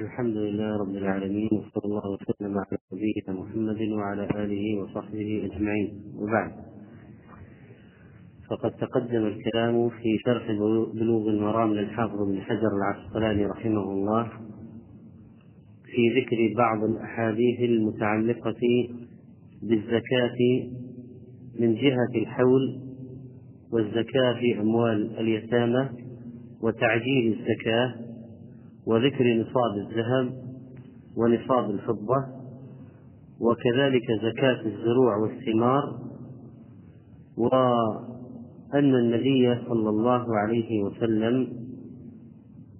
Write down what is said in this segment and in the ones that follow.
الحمد لله رب العالمين وصلى الله وسلم على نبينا محمد وعلى آله وصحبه أجمعين. وبعد فقد تقدم الكلام في شرح بلوغ المرام للحافظ بن حجر العسقلاني رحمه الله في ذكر بعض الأحاديث المتعلقة بالزكاة من جهة الحول والزكاة في أموال اليتامى وتعجيل الزكاة وذكر نصاب الذهب ونصاب الفضة وكذلك زكاة الزروع والثمار وأن النبي صلى الله عليه وسلم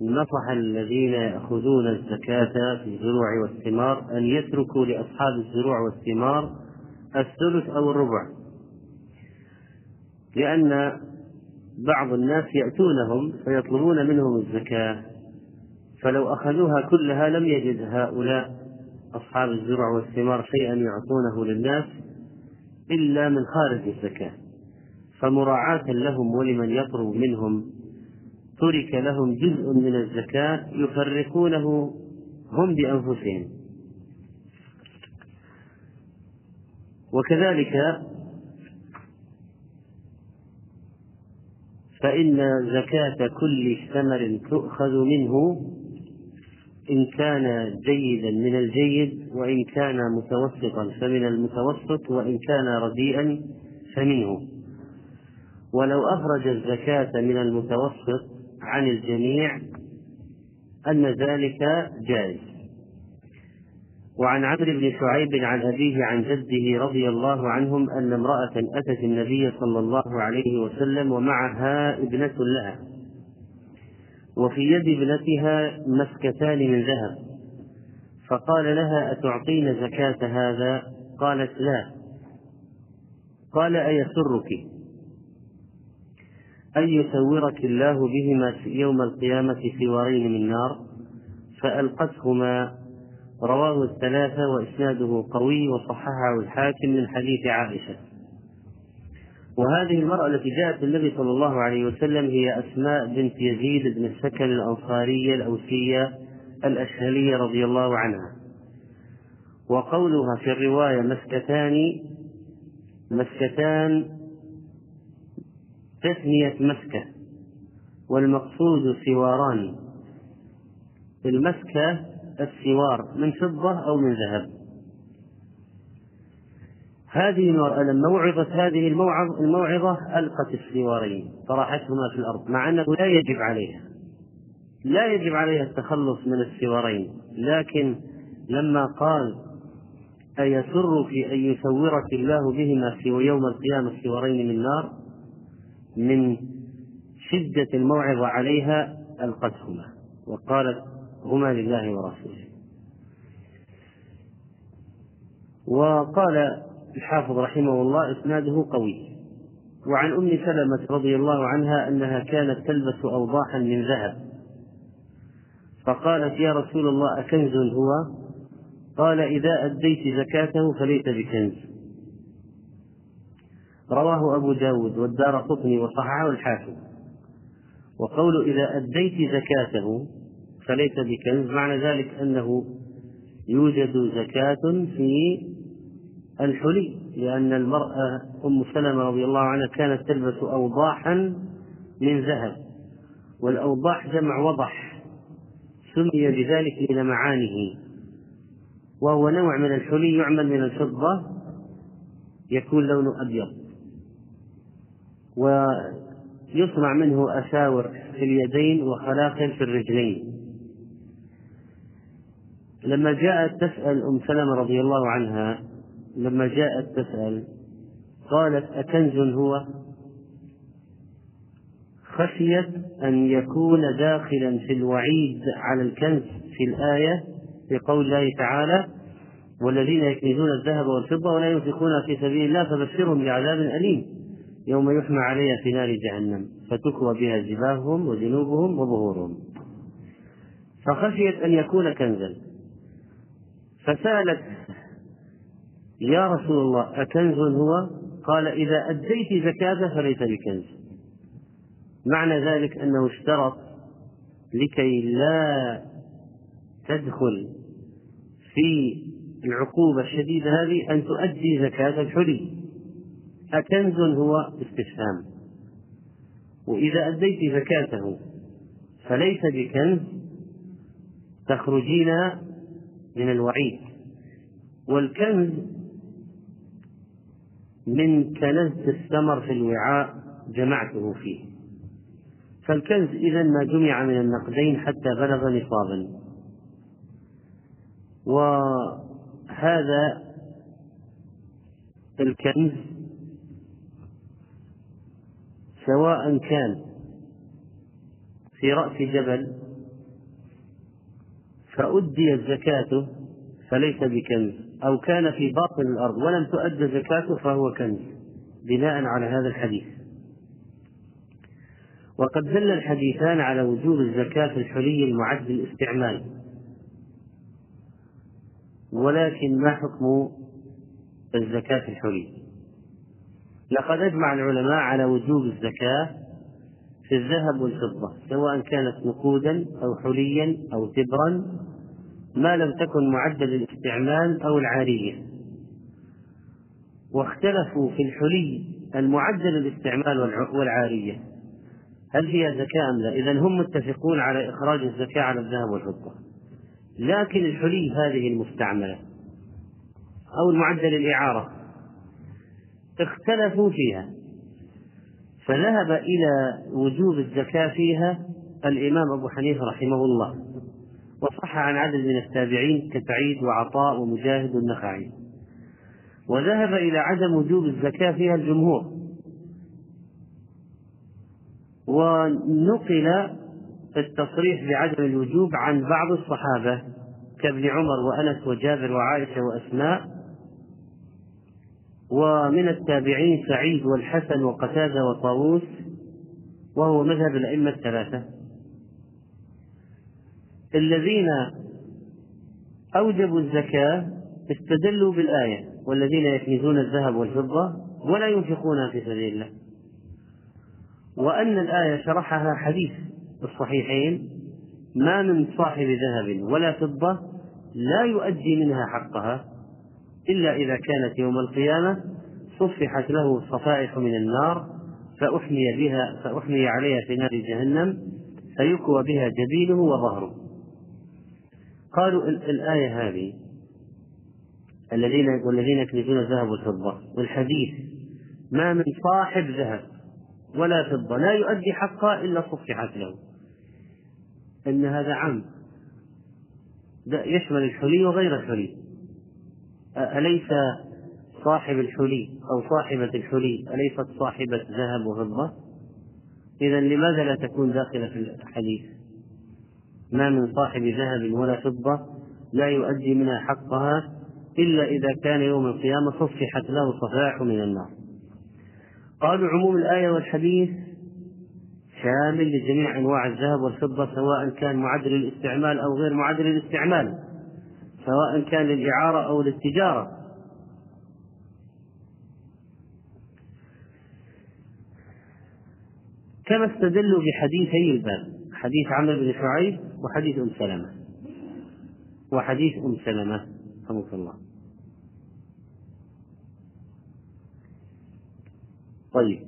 نصح الذين يأخذون الزكاة في الزروع والثمار أن يتركوا لأصحاب الزروع والثمار الثلث أو الربع لأن بعض الناس يأتونهم فيطلبون منهم الزكاة. فلو أخذوها كلها لم يجد هؤلاء أصحاب الزرع والثمار شيئا يعطونه للناس إلا من خارج الزكاة. فمراعاة لهم ولمن يطلب منهم ترك لهم جزء من الزكاة يفرقونه هم بأنفسهم. وكذلك فإن زكاة كل ثمر تؤخذ منه إن كان جيدا من الجيد وإن كان متوسطا فمن المتوسط وإن كان رديئا فمنه. ولو أخرج الزكاة من المتوسط عن الجميع أن ذلك جائز. وعن عمرو بن شعيب عن أبيه عن جده رضي الله عنهم أن امرأة أتت النبي صلى الله عليه وسلم ومعها ابنة لها. وفي يد ابنتها مسكتان من ذهب. فقال لها أتعطين زكاة هذا؟ قالت لا. قال أيسرك؟ أن يسورك الله بهما يوم القيامة سوارين من نار. فألقتهما. رواه الثلاثة وإسناده قوي وصححه الحاكم من حديث عائشة. وهذه المرأة التي جاءت النبي صلى الله عليه وسلم هي أسماء بنت يزيد بن السكن الأنصارية الأوسية الأشهلية رضي الله عنها. وقولها في الرواية مسكتان مسكتان تثنية مسكة والمقصود سواران. المسكة السوار من فضة أو من ذهب. هذه وعظت هذه الموعظ الموعظة ألقت السوارين طرحتهما في الأرض مع أنه لا يجب عليها لا يجب عليها التخلص من السوارين لكن لما قال أيسرك أن يسورك الله بهما في يوم القيامة سوارين من نار؟ من شدة الموعظة عليها ألقتهما وقالت هما لله ورسوله. وقال الحافظ رحمه الله إسناده قوي. وعن أم سلمة رضي الله عنها أنها كانت تلبس أوضاحا من ذهب. فقالت يا رسول الله أكنز هو؟ قال إذا أديت زكاته فليس بكنز. رواه أبو داود والدار قطني وصححه الحاكم. وقول إذا أديت زكاته فليس بكنز معنى ذلك أنه يوجد زكاة في الحلي لأن المرأة أم سلمة رضي الله عنها كانت تلبس أوضاحا من ذهب والأوضاح جمع وضح سمي بذلك للمعانه وهو نوع من الحلي يعمل من الفضة يكون لونه أبيض. ويصنع منه أساور في اليدين وخلاخل في الرجلين. لما جاءت تسأل أم سلمة رضي الله عنها لما جاءت تسأل قالت أكنز هو؟ خشيت أن يكون داخلا في الوعيد على الكنز في الآية في قول الله تعالى والذين يكنزون الذهب والفضة ولا ينفقونها في سبيل الله فبشرهم بعذاب أليم يوم يحمى عليها في نار جهنم فتكوى بها جباههم وجنوبهم وظهورهم. فخشيت أن يكون كنزا. فسألت يا رسول الله أكنز هو؟ قال إذا أديت زكاة فليس بكنز. معنى ذلك أنه اشترط لكي لا تدخل في العقوبة الشديدة هذه أن تؤدي زكاة الحلي. أكنز هو استفهام. وإذا أديت زكاته فليس بكنز تخرجين من الوعيد. والكنز من كنزت الثمر في الوعاء جمعته فيه. فالكنز إذا ما جمع من النقدين حتى بلغ نصابا. وهذا الكنز سواء كان في رأس جبل فأديت زكاته فليس بكنز. أو كان في باطن الأرض ولم تؤد زكاته فهو كنز بناء على هذا الحديث. وقد دل الحديثان على وجوب الزكاة في الحلي المعد للاستعمال. ولكن ما حكم الزكاة في الحلي؟ لقد أجمع العلماء على وجوب الزكاة في الذهب والفضة سواء كانت نقودا أو حليا أو تبرا ما لم تكن معدة للاستعمال أو العارية. واختلفوا في الحلي المعدة للاستعمال والعارية. هل فيها زكاة أم لا؟ إذا هم متفقون على إخراج الزكاة على الذهب والفضة. لكن الحلي هذه المستعملة أو المعدة للإعارة اختلفوا فيها. فذهب إلى وجوب الزكاة فيها الإمام أبو حنيفة رحمه الله. وصح عن عدد من التابعين كسعيد وعطاء ومجاهد والنخعي. وذهب إلى عدم وجوب الزكاة فيها الجمهور. ونقل التصريح بعدم الوجوب عن بعض الصحابة كابن عمر وأنس وجابر وعائشة وأسماء. ومن التابعين سعيد والحسن وقتادة وطاووس وهو مذهب الأئمة الثلاثة. الذين أوجبوا الزكاة استدلوا بالآية والذين يكنزون الذهب والفضة ولا ينفقونها في سبيل الله. وأن الآية شرحها حديث الصحيحين ما من صاحب ذهب ولا فضة لا يؤدي منها حقها إلا إذا كانت يوم القيامة صفحت له صفائح من النار فأحمي بها فأحمي عليها في نار جهنم فيكوى بها جبينه وظهره. قالوا الآية هذه الذين والذين يكنزون الذهب والفضة والحديث ما من صاحب ذهب ولا فضة لا يؤدي حقها إلا صفحت له إن هذا عام يشمل الحلي وغير الحلي أليس صاحب الحلي أو صاحبة الحلي أليست صاحبة ذهب وفضة؟ إذا لماذا لا تكون داخلة في الحديث؟ ما من صاحب ذهب ولا فضة لا يؤدي منها حقها إلا إذا كان يوم القيامة صفحت له صفائح من النار. قالوا عموم الآية والحديث شامل لجميع أنواع الذهب والفضة سواء كان معدل للاستعمال أو غير معدل للاستعمال سواء كان للإعارة أو للتجارة كما استدلوا بحديثي الباب حديث عمرو بن شعيب وحديث أم سلمة. وحديث أم سلمة رحمك الله. طيب.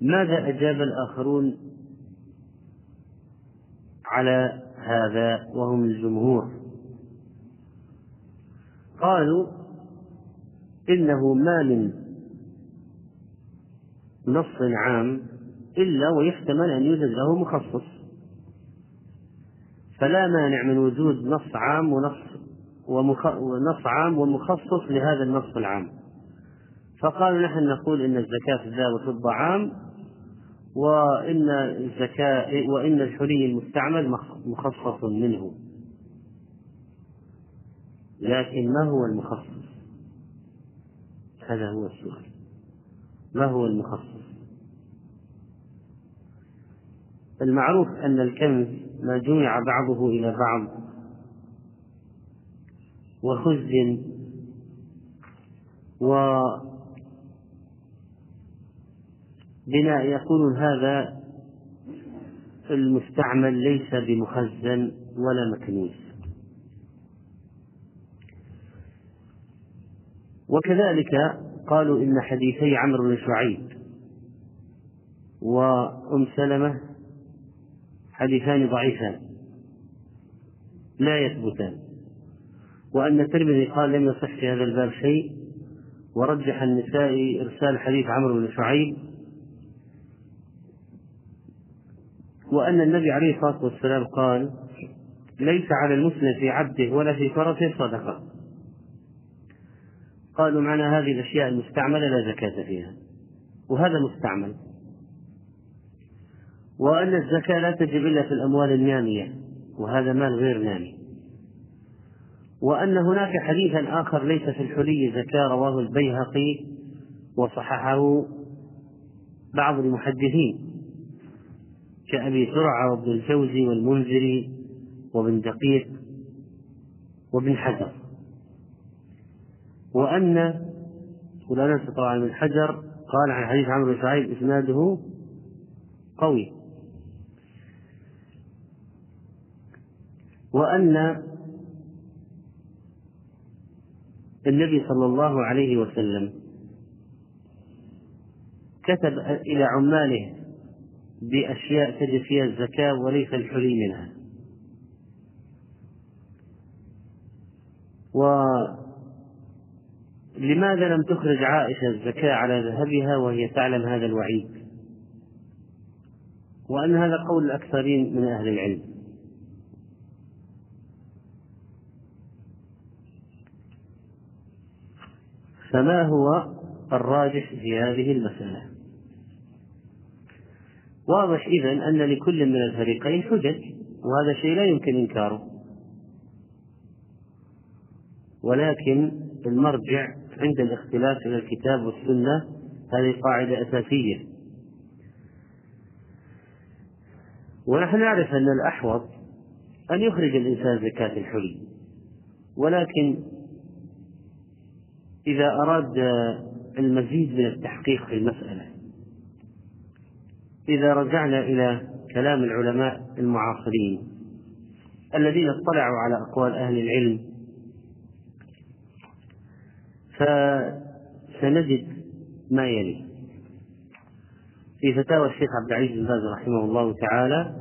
ماذا أجاب الآخرون على هذا وهم الجمهور؟ قالوا إنه ما من نص عام إلا ويحتمل أن يوجد له مخصص. فلا مانع من وجود نص عام ونص ومخ... ونص عام ومخصص لهذا النص العام. فقالوا نحن نقول إن الزكاة في الذهب عام وإن الزكاة وإن الحلي المستعمل مخصص منه. لكن ما هو المخصص؟ هذا هو السؤال. ما هو المخصص؟ المعروف أن الكنز ما جمع بعضه إلى بعض. وخزن بناء يقولون هذا المستعمل ليس بمخزن ولا مكنوز. وكذلك قالوا إن حديثي عمرو بن شعيب وأم سلمة حديثان ضعيفان. لا يثبتان. وأن الترمذي قال لم يصح في هذا الباب شيء ورجح النسائي إرسال حديث عمرو بن شعيب. وأن النبي عليه الصلاة والسلام قال ليس على المسلم في عبده ولا في فرسه صدقة. قالوا معنى هذه الأشياء المستعملة لا زكاة فيها. وهذا مستعمل. وأن الزكاة لا تجب إلا في الأموال النامية وهذا مال غير نامي. وأن هناك حديثا آخر ليس في الحلي زكاة رواه البيهقي وصححه بعض المحدثين كأبي زرعة وابن الجوزي والمنذري وابن دقيق وابن حجر. وأن ولا طبعا من حجر قال عن حديث عمرو بن شعيب إسناده قوي. وأن النبي صلى الله عليه وسلم كتب إلى عماله بأشياء تجد فيها الزكاة وليس الحلي منها. ولماذا لم تخرج عائشة الزكاة على ذهبها وهي تعلم هذا الوعيد؟ وأن هذا قول الأكثرين من أهل العلم. فما هو الراجح في هذه المسألة؟ واضح إذا أن لكل من الفريقين حجج وهذا شيء لا يمكن إنكاره. ولكن المرجع عند الاختلاف إلى الكتاب والسنة هذه قاعدة أساسية. ونحن نعرف أن الأحوط أن يخرج الإنسان زكاة الحلي ولكن إذا أراد المزيد من التحقيق في المسألة. إذا رجعنا إلى كلام العلماء المعاصرين الذين اطلعوا على أقوال أهل العلم فسنجد ما يلي. في فتاوى الشيخ عبد العزيز بن باز رحمه الله تعالى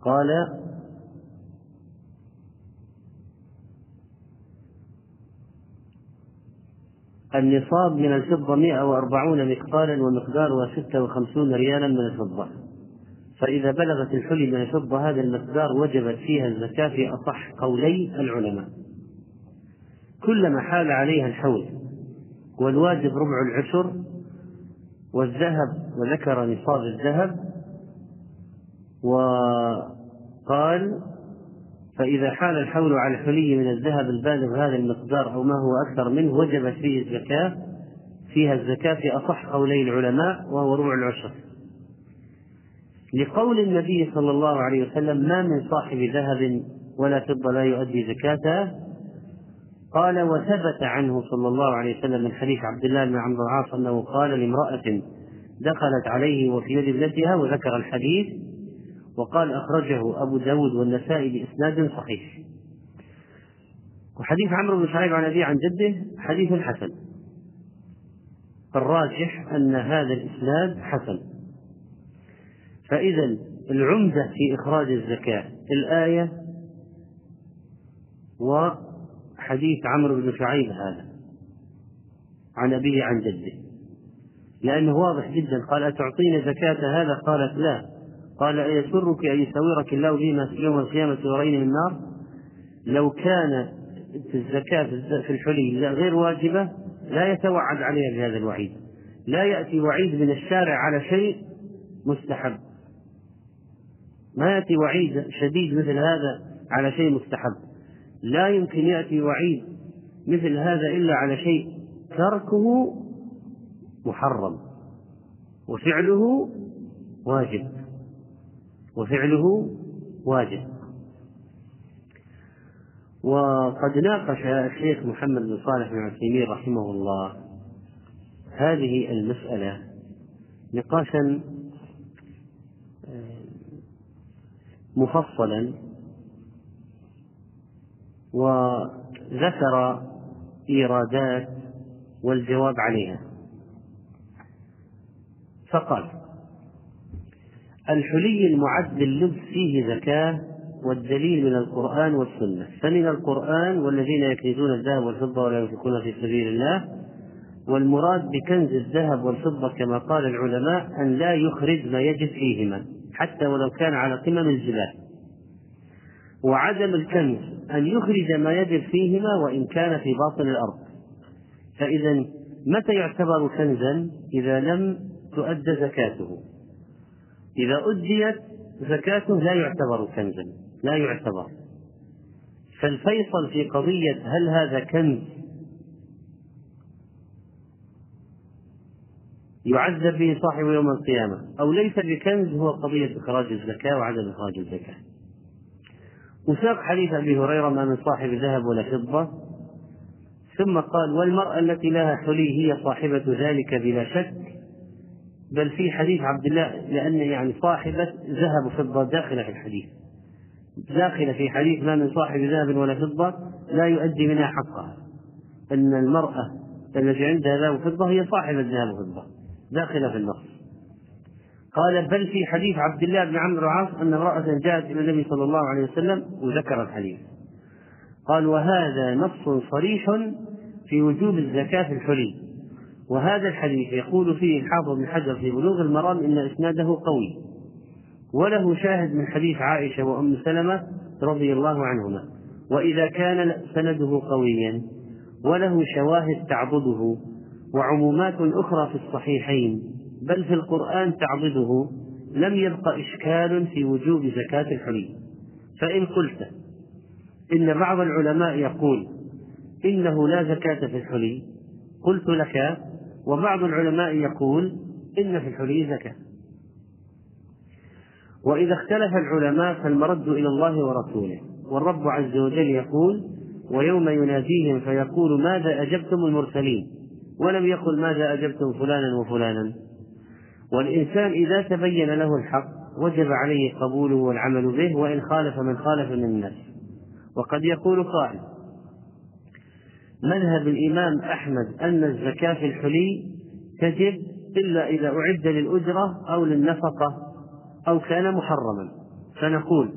قال النصاب من الفضة 140 مثقالا ومقدارها 56 ريالا من الفضة. فإذا بلغت الحلي من الفضة هذا المقدار وجبت فيها الزكاة في أصح قولي العلماء. كلما حال عليها الحول والواجب ربع العشر والذهب وذكر نصاب الذهب وقال فإذا حال الحول على الحلي من الذهب البالغ هذا المقدار أو ما هو أكثر منه وجبت فيه الزكاة. فيها الزكاة في أصح قولي العلماء وهو ربع العشر. لقول النبي صلى الله عليه وسلم ما من صاحب ذهب ولا فضة لا يؤدي زكاته. قال وثبت عنه صلى الله عليه وسلم من حديث عبد الله بن عمرو العاص أنه قال لامرأة دخلت عليه وفي يد ابنتها وذكر الحديث وقال أخرجه أبو داود والنسائي بإسناد صحيح. وحديث عمرو بن شعيب عن أبيه عن جده حديث حسن. الراجح أن هذا الإسناد حسن. فإذا العمدة في إخراج الزكاة الآية وحديث عمرو بن شعيب هذا عن أبيه عن جده. لأنه واضح جدا قال أتعطيني زكاة هذا؟ قالت لا. قال أيسرك أن يساورك الله بما يوم القيامة ورين من النار؟ لو كان الزكاة في الحلي غير واجبة لا يتوعد عليها بهذا الوعيد. لا يأتي وعيد من الشارع على شيء مستحب. ما يأتي وعيد شديد مثل هذا على شيء مستحب. لا يمكن يأتي وعيد مثل هذا إلا على شيء تركه محرم وفعله واجب. وفعله واجب. وقد ناقش الشيخ محمد بن صالح بن عثيمين رحمه الله هذه المسألة نقاشا مفصلا وذكر إيرادات والجواب عليها. فقال الحلي المعد لللبس فيه زكاة والدليل من القرآن والسنة. فمن القرآن والذين يكنزون الذهب والفضة ولا ينفقون في سبيل الله والمراد بكنز الذهب والفضة كما قال العلماء أن لا يخرج ما يجد فيهما حتى ولو كان على قمم الجبال. وعدم الكنز أن يخرج ما يجد فيهما وإن كان في باطن الأرض. فإذا متى يعتبر كنزا؟ إذا لم تؤد زكاته. إذا أديت زكاته لا يعتبر كنزا لا يعتبر. فالفيصل في قضية هل هذا كنز يعذب به صاحب يوم القيامة أو ليس بكنز هو قضية إخراج الزكاة وعدم إخراج الزكاة. وساق حديث أبي هريرة ما من صاحب ذهب ولا فضة. ثم قال والمرأة التي لها حلي هي صاحبة ذلك بلا شك. بل في حديث عبد الله لأن يعني صاحبة ذهب وفضة داخلة في الحديث. داخلة في حديث ما من صاحب ذهب ولا فضة لا يؤدي منها حقها. أن المرأة التي عندها ذهب وفضة هي صاحبة ذهب وفضة داخلة في النص قال بل في حديث عبد الله بن عمرو العاص أن امرأة جاءت إلى النبي صلى الله عليه وسلم وذكر الحديث. قال وهذا نص صريح في وجوب الزكاة في الحلي. وهذا الحديث يقول فيه الحافظ بن حجر في بلوغ المرام إن إسناده قوي. وله شاهد من حديث عائشة وأم سلمة رضي الله عنهما. وإذا كان سنده قويا وله شواهد تعضده وعمومات أخرى في الصحيحين بل في القرآن تعضده لم يبق إشكال في وجوب زكاة الحلي فإن قلت إن بعض العلماء يقول إنه لا زكاة في الحلي قلت لك وبعض العلماء يقول إن في الحلي زكاة. وإذا اختلف العلماء فالمرد إلى الله ورسوله. والرب عز وجل يقول ويوم يناديهم فيقول ماذا أجبتم المرسلين؟ ولم يقل ماذا أجبتم فلانا وفلانا؟ والإنسان إذا تبين له الحق وجب عليه قبوله والعمل به وإن خالف من خالف من الناس. وقد يقول قائل مذهب الإمام أحمد أن الزكاة في الحلي تجب إلا إذا أعد للأجرة أو للنفقة أو كان محرما. فنقول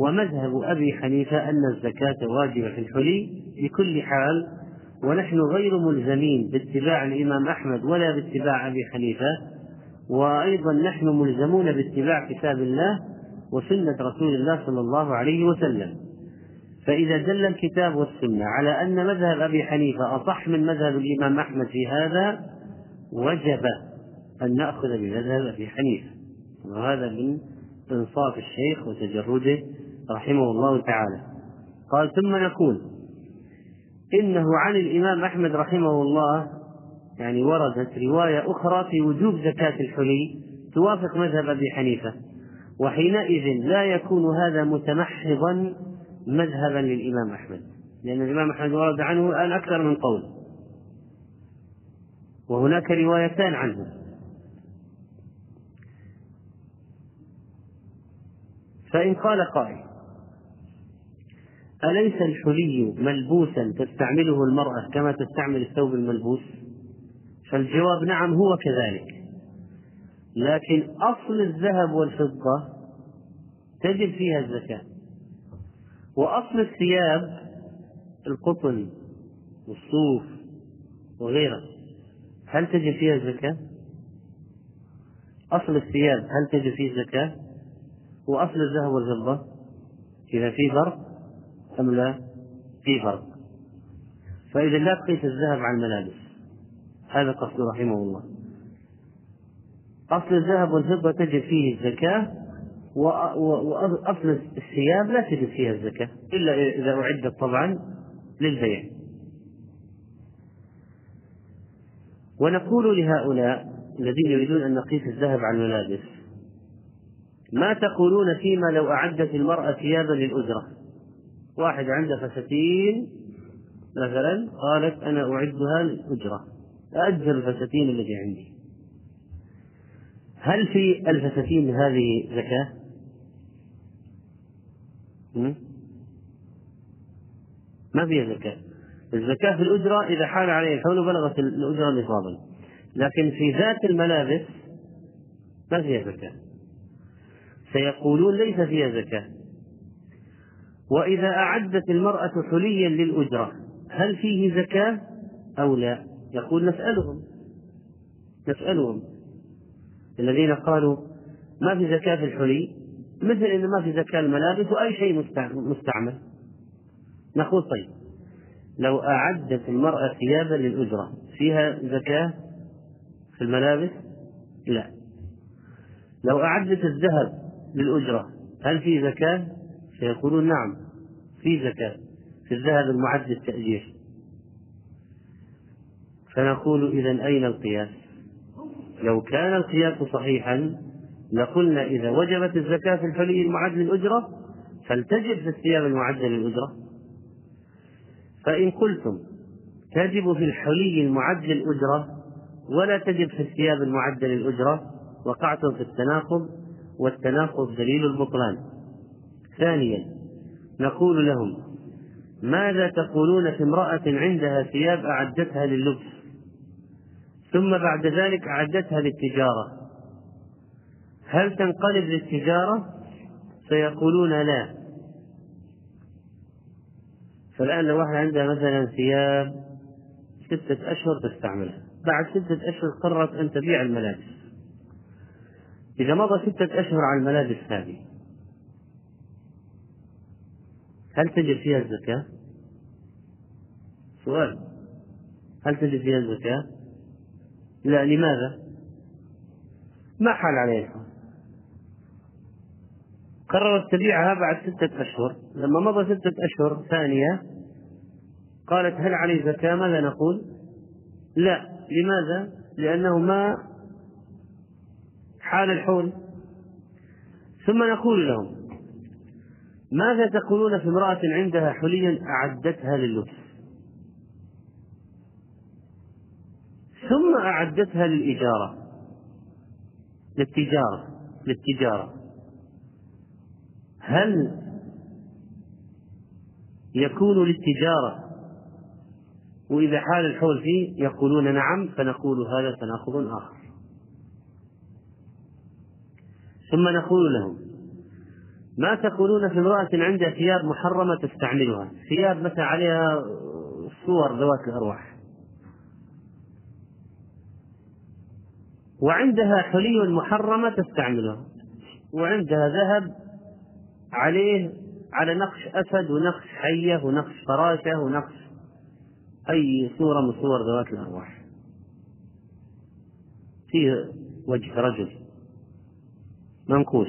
ومذهب أبي حنيفة أن الزكاة واجبة في الحلي بكل حال ونحن غير ملزمين باتباع الإمام أحمد ولا باتباع أبي حنيفة وأيضا نحن ملزمون باتباع كتاب الله وسنة رسول الله صلى الله عليه وسلم. فإذا دل الكتاب والسنة على أن مذهب أبي حنيفة أصح من مذهب الإمام أحمد في هذا وجب أن نأخذ بمذهب أبي حنيفة. وهذا من إنصاف الشيخ وتجرده رحمه الله تعالى. قال ثم نقول إنه عن الإمام أحمد رحمه الله يعني وردت رواية أخرى في وجوب زكاة الحلي توافق مذهب أبي حنيفة. وحينئذ لا يكون هذا متمحضا مذهبا للإمام أحمد. لأن الإمام أحمد ورد عنه الآن أكثر من قول. وهناك روايتان عنه. فإن قال قائل أليس الحلي ملبوسا تستعمله المرأة كما تستعمل الثوب الملبوس؟ فالجواب نعم هو كذلك. لكن أصل الذهب والفضة تجب فيها الزكاة. وأصل الثياب القطن والصوف وغيره هل تجب فيها الزكاة؟ أصل الثياب هل تجب فيه الزكاة؟ وأصل الذهب والفضة إذا في فرق أم لا؟ في فرق فإذا لا تقيس الذهب على الملابس هذا قصد رحمه الله أصل الذهب والفضة تجب فيه الزكاة وأصل الثياب لا تجب فيها الزكاة إلا إذا أعدت طبعا للبيع. ونقول لهؤلاء الذين يريدون أن نقيس الذهب على الملابس ما تقولون فيما لو أعدت المرأة ثيابا للأجرة واحد عنده فساتين مثلا قالت أنا أعدها للأجرة أجر الفساتين التي عندي. هل في الفساتين هذه زكاة؟ ما فيها زكاة. الزكاة في الأجرة إذا حال عليه الحول بلغت الأجرة نصابا. لكن في ذات الملابس ما فيها زكاة. سيقولون ليس فيها زكاة. وإذا أعدت المرأة حليا للأجرة هل فيه زكاة أو لا؟ يقول نسألهم. نسألهم. الذين قالوا ما في زكاة في الحلي؟ مثل إن ما في زكاة الملابس وأي شيء مستعمل نقول طيب لو أعدت المرأة ثيابا للأجرة فيها زكاة في الملابس؟ لا لو أعدت الذهب للأجرة هل في زكاة؟ سيقولون نعم في زكاة في الذهب المعد للتأجير فنقول إذا أين القياس؟ لو كان القياس صحيحا لقلنا إذا وجبت الزكاة في الحلي المعد للأجرة فلتجب في الثياب المعدة للأجرة. فإن قلتم تجب في الحلي المعد للأجرة ولا تجب في الثياب المعدة للأجرة وقعتم في التناقض والتناقض دليل البطلان. ثانيا نقول لهم ماذا تقولون في امرأة عندها ثياب أعدتها لللبس ثم بعد ذلك أعدتها للتجارة؟ هل تنقلب للتجارة؟ سيقولون لا. فالآن لو واحد عندها مثلا ثياب ستة أشهر تستعملها. بعد ستة أشهر قررت أن تبيع الملابس. إذا مضى ستة أشهر على الملابس هذه هل تجب فيها الزكاة؟ سؤال. هل تجب فيها الزكاة؟ لا. لماذا؟ ما حال عليها. قررت تبيعها بعد ستة أشهر. لما مضى ستة أشهر ثانية قالت هل علي زكاة؟ ماذا نقول؟ لا. لماذا؟ لأنه ما حال الحول. ثم نقول لهم ماذا تقولون في امرأة عندها حليا أعدتها لللبس ثم أعدتها للإجارة للتجارة للتجارة. هل يكون للتجارة؟ وإذا حال الحول فيه يقولون نعم فنقول هذا تناقض آخر. ثم نقول لهم ما تقولون في امرأة عندها ثياب محرمة تستعملها؟ ثياب مثلا عليها صور ذوات الأرواح. وعندها حلي محرمة تستعملها. وعندها ذهب عليه على نقش أسد ونقش حية ونقش فراشة ونقش أي صورة من صور ذوات الأرواح. فيه وجه رجل منقوش.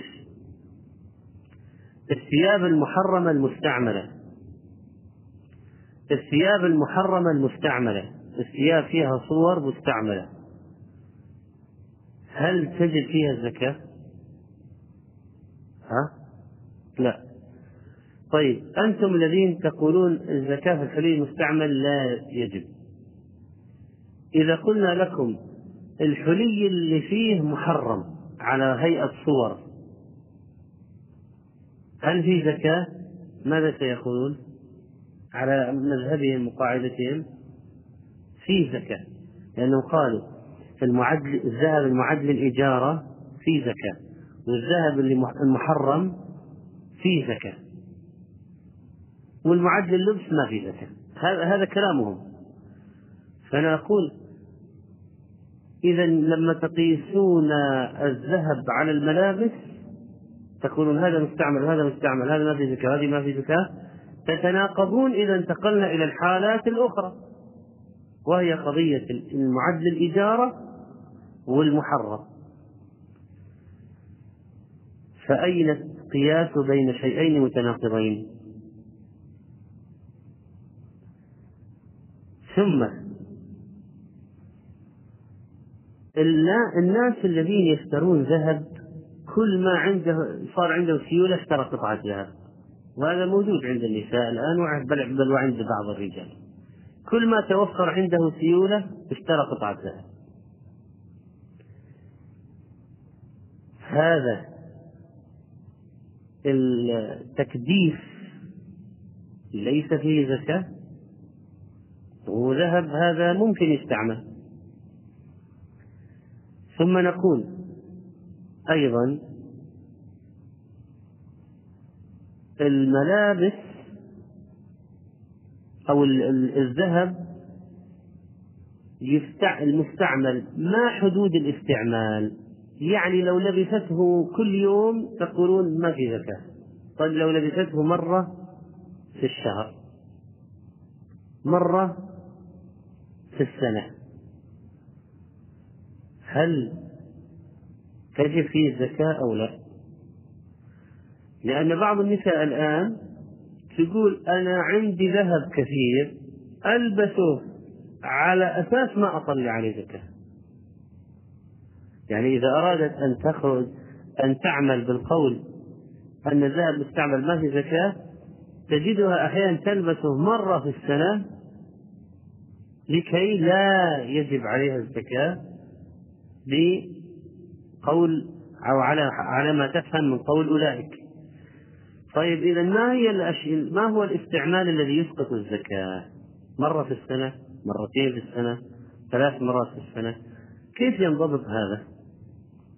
الثياب المحرمة المستعملة. الثياب المحرمة المستعملة. الثياب فيها صور مستعملة. هل تجد فيها الزكاة؟ ها؟ لا طيب أنتم الذين تقولون الزكاة في الحلي المستعمل لا يجب إذا قلنا لكم الحلي اللي فيه محرم على هيئة صور هل في زكاة؟ ماذا سيقولون؟ على مذهبهم وقاعدتهم في زكاة لأنهم قالوا المعد الذهب المعد للإجارة في زكاة والذهب المحرم فيه زكاة والمعد لللبس ما فيه زكاة هذا كلامهم. فأنا أقول إذا لما تقيسون الذهب على الملابس تقولون هذا مستعمل وهذا مستعمل هذا ما في زكاة هذه ما في زكاة تتناقضون إذا انتقلنا إلى الحالات الأخرى. وهي قضية المعد للإجارة والمحرم. فأين القياس بين شيئين متناقضين. ثم الناس الذين يشترون ذهب كل ما عنده صار عنده سيولة اشترى قطعة ذهب. وهذا موجود عند النساء الآن بل بل وعند بعض الرجال. كل ما توفر عنده سيولة اشترى قطعة ذهب. هذا التكديس ليس فيه زكاة وذهب هذا ممكن يستعمل. ثم نقول أيضا الملابس أو الذهب المستعمل ما حدود الاستعمال؟ يعني لو لبسته كل يوم تقولون ما في زكاة طيب لو لبسته مرة في الشهر مرة في السنة هل تجب فيه الزكاة أو لا؟ لأن بعض النساء الآن تقول أنا عندي ذهب كثير ألبسه على أساس ما أطلع عليه زكاة يعني إذا أرادت أن تخرج أن تعمل بالقول أن الذهب مستعمل ما في زكاة تجدها أحيانا تلبسه مرة في السنة لكي لا يجب عليها الزكاة بقول أو على على ما تفهم من قول أولئك طيب إذا ما هي الأشياء ما هو الاستعمال الذي يسقط الزكاة؟ مرة في السنة، مرتين في السنة، ثلاث مرات في السنة، كيف ينضبط هذا؟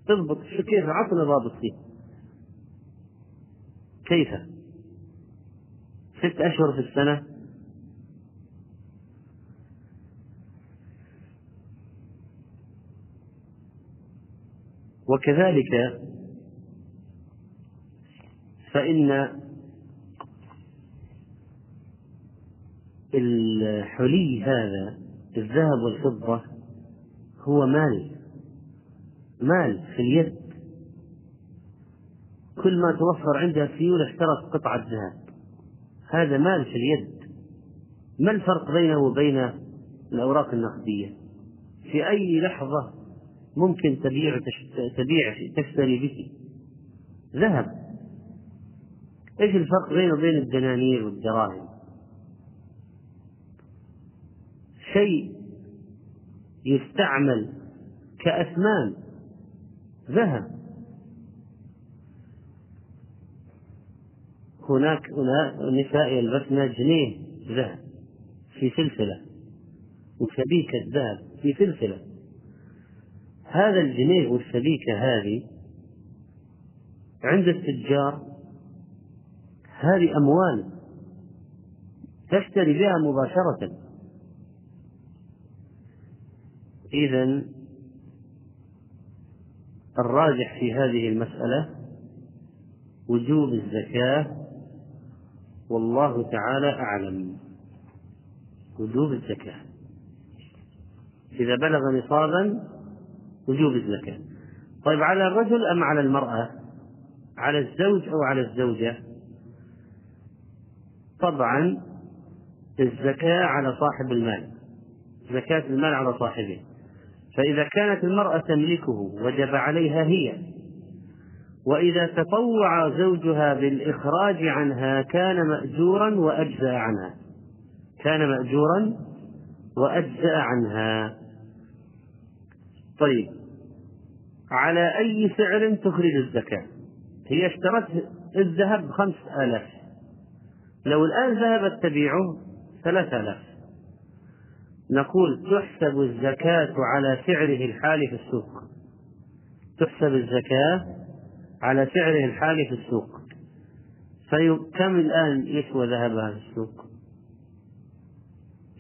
تضبط كيف عطنا ضابط فيه؟ كيف؟ ست أشهر في السنة وكذلك فإن الحلي هذا الذهب والفضة هو مال مال في اليد. كل ما توفر عندها سيولة اشترت قطعة ذهب. هذا مال في اليد. ما الفرق بينه وبين الأوراق النقدية؟ في أي لحظة ممكن تبيع تبيع تشتري به ذهب؟ إيش الفرق بينه وبين الدنانير والدراهم؟ شيء يستعمل كأثمان ذهب. هناك نساء يلبسن جنيه ذهب في سلسلة وسبيكة ذهب في سلسلة. هذا الجنيه والسبيكة هذه عند التجار هذه أموال تشتري بها مباشرة. إذا الراجح في هذه المسألة وجوب الزكاة والله تعالى أعلم. وجوب الزكاة. إذا بلغ نصابا وجوب الزكاة. طيب على الرجل أم على المرأة؟ على الزوج أو على الزوجة؟ طبعا الزكاة على صاحب المال. زكاة المال على صاحبه. فإذا كانت المرأة تملكه وجب عليها هي وإذا تطوع زوجها بالإخراج عنها كان مأجورا وأجزأ عنها. كان مأجورا وأجزأ عنها. طيب على أي سعر تخرج الزكاة؟ هي اشترت الذهب بخمس آلاف لو الآن ذهبت تبيعه ثلاثة آلاف. نقول تحسب الزكاة على سعره الحالي في السوق. تحسب الزكاة على سعره الحالي في السوق. كم الآن يسوى ذهبها في السوق؟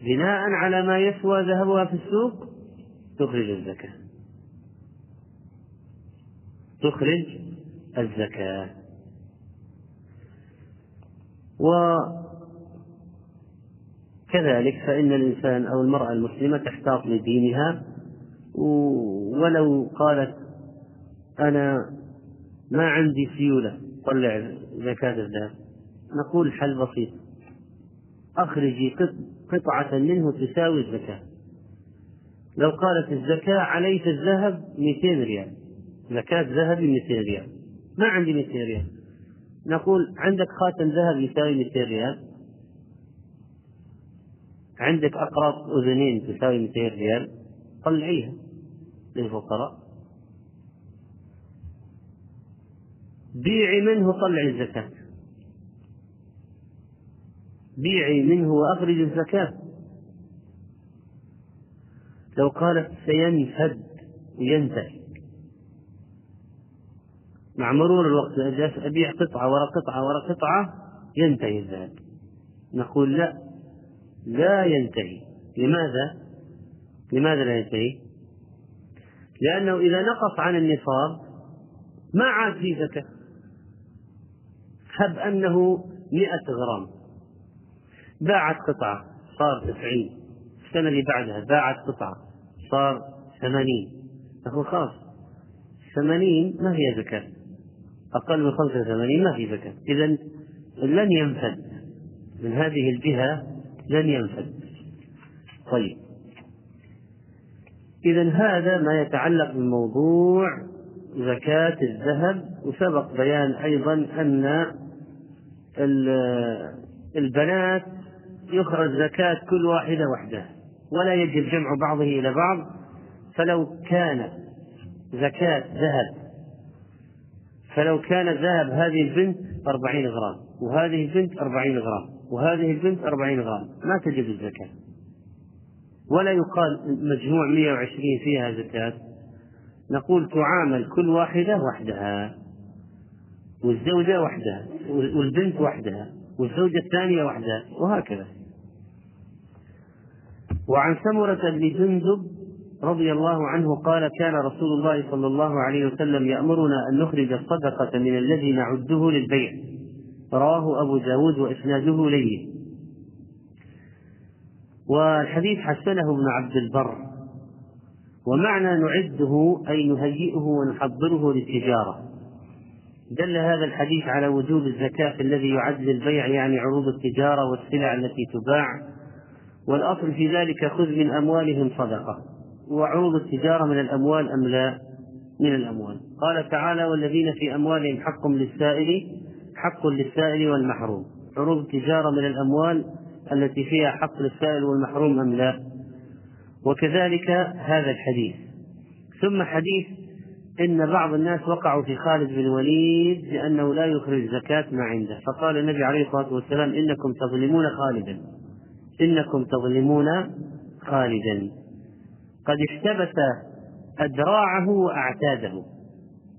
بناء على ما يسوى ذهبها في السوق تخرج الزكاة. تخرج الزكاة. وكذلك فإن الإنسان أو المرأة المسلمة تحتاط لدينها ولو قالت أنا ما عندي سيولة طلع زكاة الذهب نقول حل بسيط. أخرجي قطعة منه تساوي الزكاة. لو قالت الزكاة علي في الذهب 200 ريال. زكاة ذهبي 200 ريال. ما عندي 200 ريال. نقول عندك خاتم ذهب يساوي 200 ريال. عندك أقراط أذنين تساوي 200 ريال طلعيها للفقراء. بيعي منه طلعي الزكاة. بيعي منه وأخرج الزكاة. لو قالت سينفد وينتهي مع مرور الوقت أبيع قطعة ورا قطعة ورا قطعة ينتهي الذهب. نقول لا لا ينتهي. لماذا؟ لماذا لا ينتهي؟ لأنه إذا نقص عن النصاب ما عاد في زكاة هب أنه مئة غرام. باعت قطعة صار تسعين. السنة اللي بعدها باعت قطعة صار ثمانين. نقول خلاص ثمانين ما هي زكاة أقل من خمسة وثمانين ما في زكاة إذا لن ينفد من هذه الجهة لن ينفد. طيب. إذا هذا ما يتعلق بموضوع زكاة الذهب وسبق بيان أيضا أن البنات يخرج زكاة كل واحدة وحدها ولا يجب جمع بعضه إلى بعض. فلو كان زكاة ذهب فلو كان الذهب هذه البنت أربعين غرام وهذه البنت أربعين غرام. وهذه البنت أربعين غرام ما تجب الزكاة. ولا يقال مجموع 120 فيها زكاة. نقول تعامل كل واحدة وحدها والزوجة وحدها والبنت وحدها والزوجة الثانية وحدها وهكذا. وعن سمرة بن جندب رضي الله عنه قال كان رسول الله صلى الله عليه وسلم يأمرنا أن نخرج الصدقة من الذي نعده للبيع. رواه أبو داود وإسناده ليه والحديث حسنه ابن عبد البر. ومعنى نعده أي نهيئه ونحضره للتجارة. دل هذا الحديث على وجوب الزكاة الذي يعد للبيع يعني عروض التجارة والسلع التي تباع. والأصل في ذلك خذ من أموالهم صدقة. وعروض التجارة من الأموال أم لا؟ من الأموال. قال تعالى والذين في أموالهم حق للسائل حق للسائل والمحروم. عروض التجارة من الأموال التي فيها حق للسائل والمحروم أم لا. وكذلك هذا الحديث. ثم حديث إن بعض الناس وقعوا في خالد بن الوليد لأنه لا يخرج زكاة ما عنده. فقال النبي عليه الصلاة والسلام إنكم تظلمون خالدا. إنكم تظلمون خالدا. قد احتبس أدراعه وأعتاده.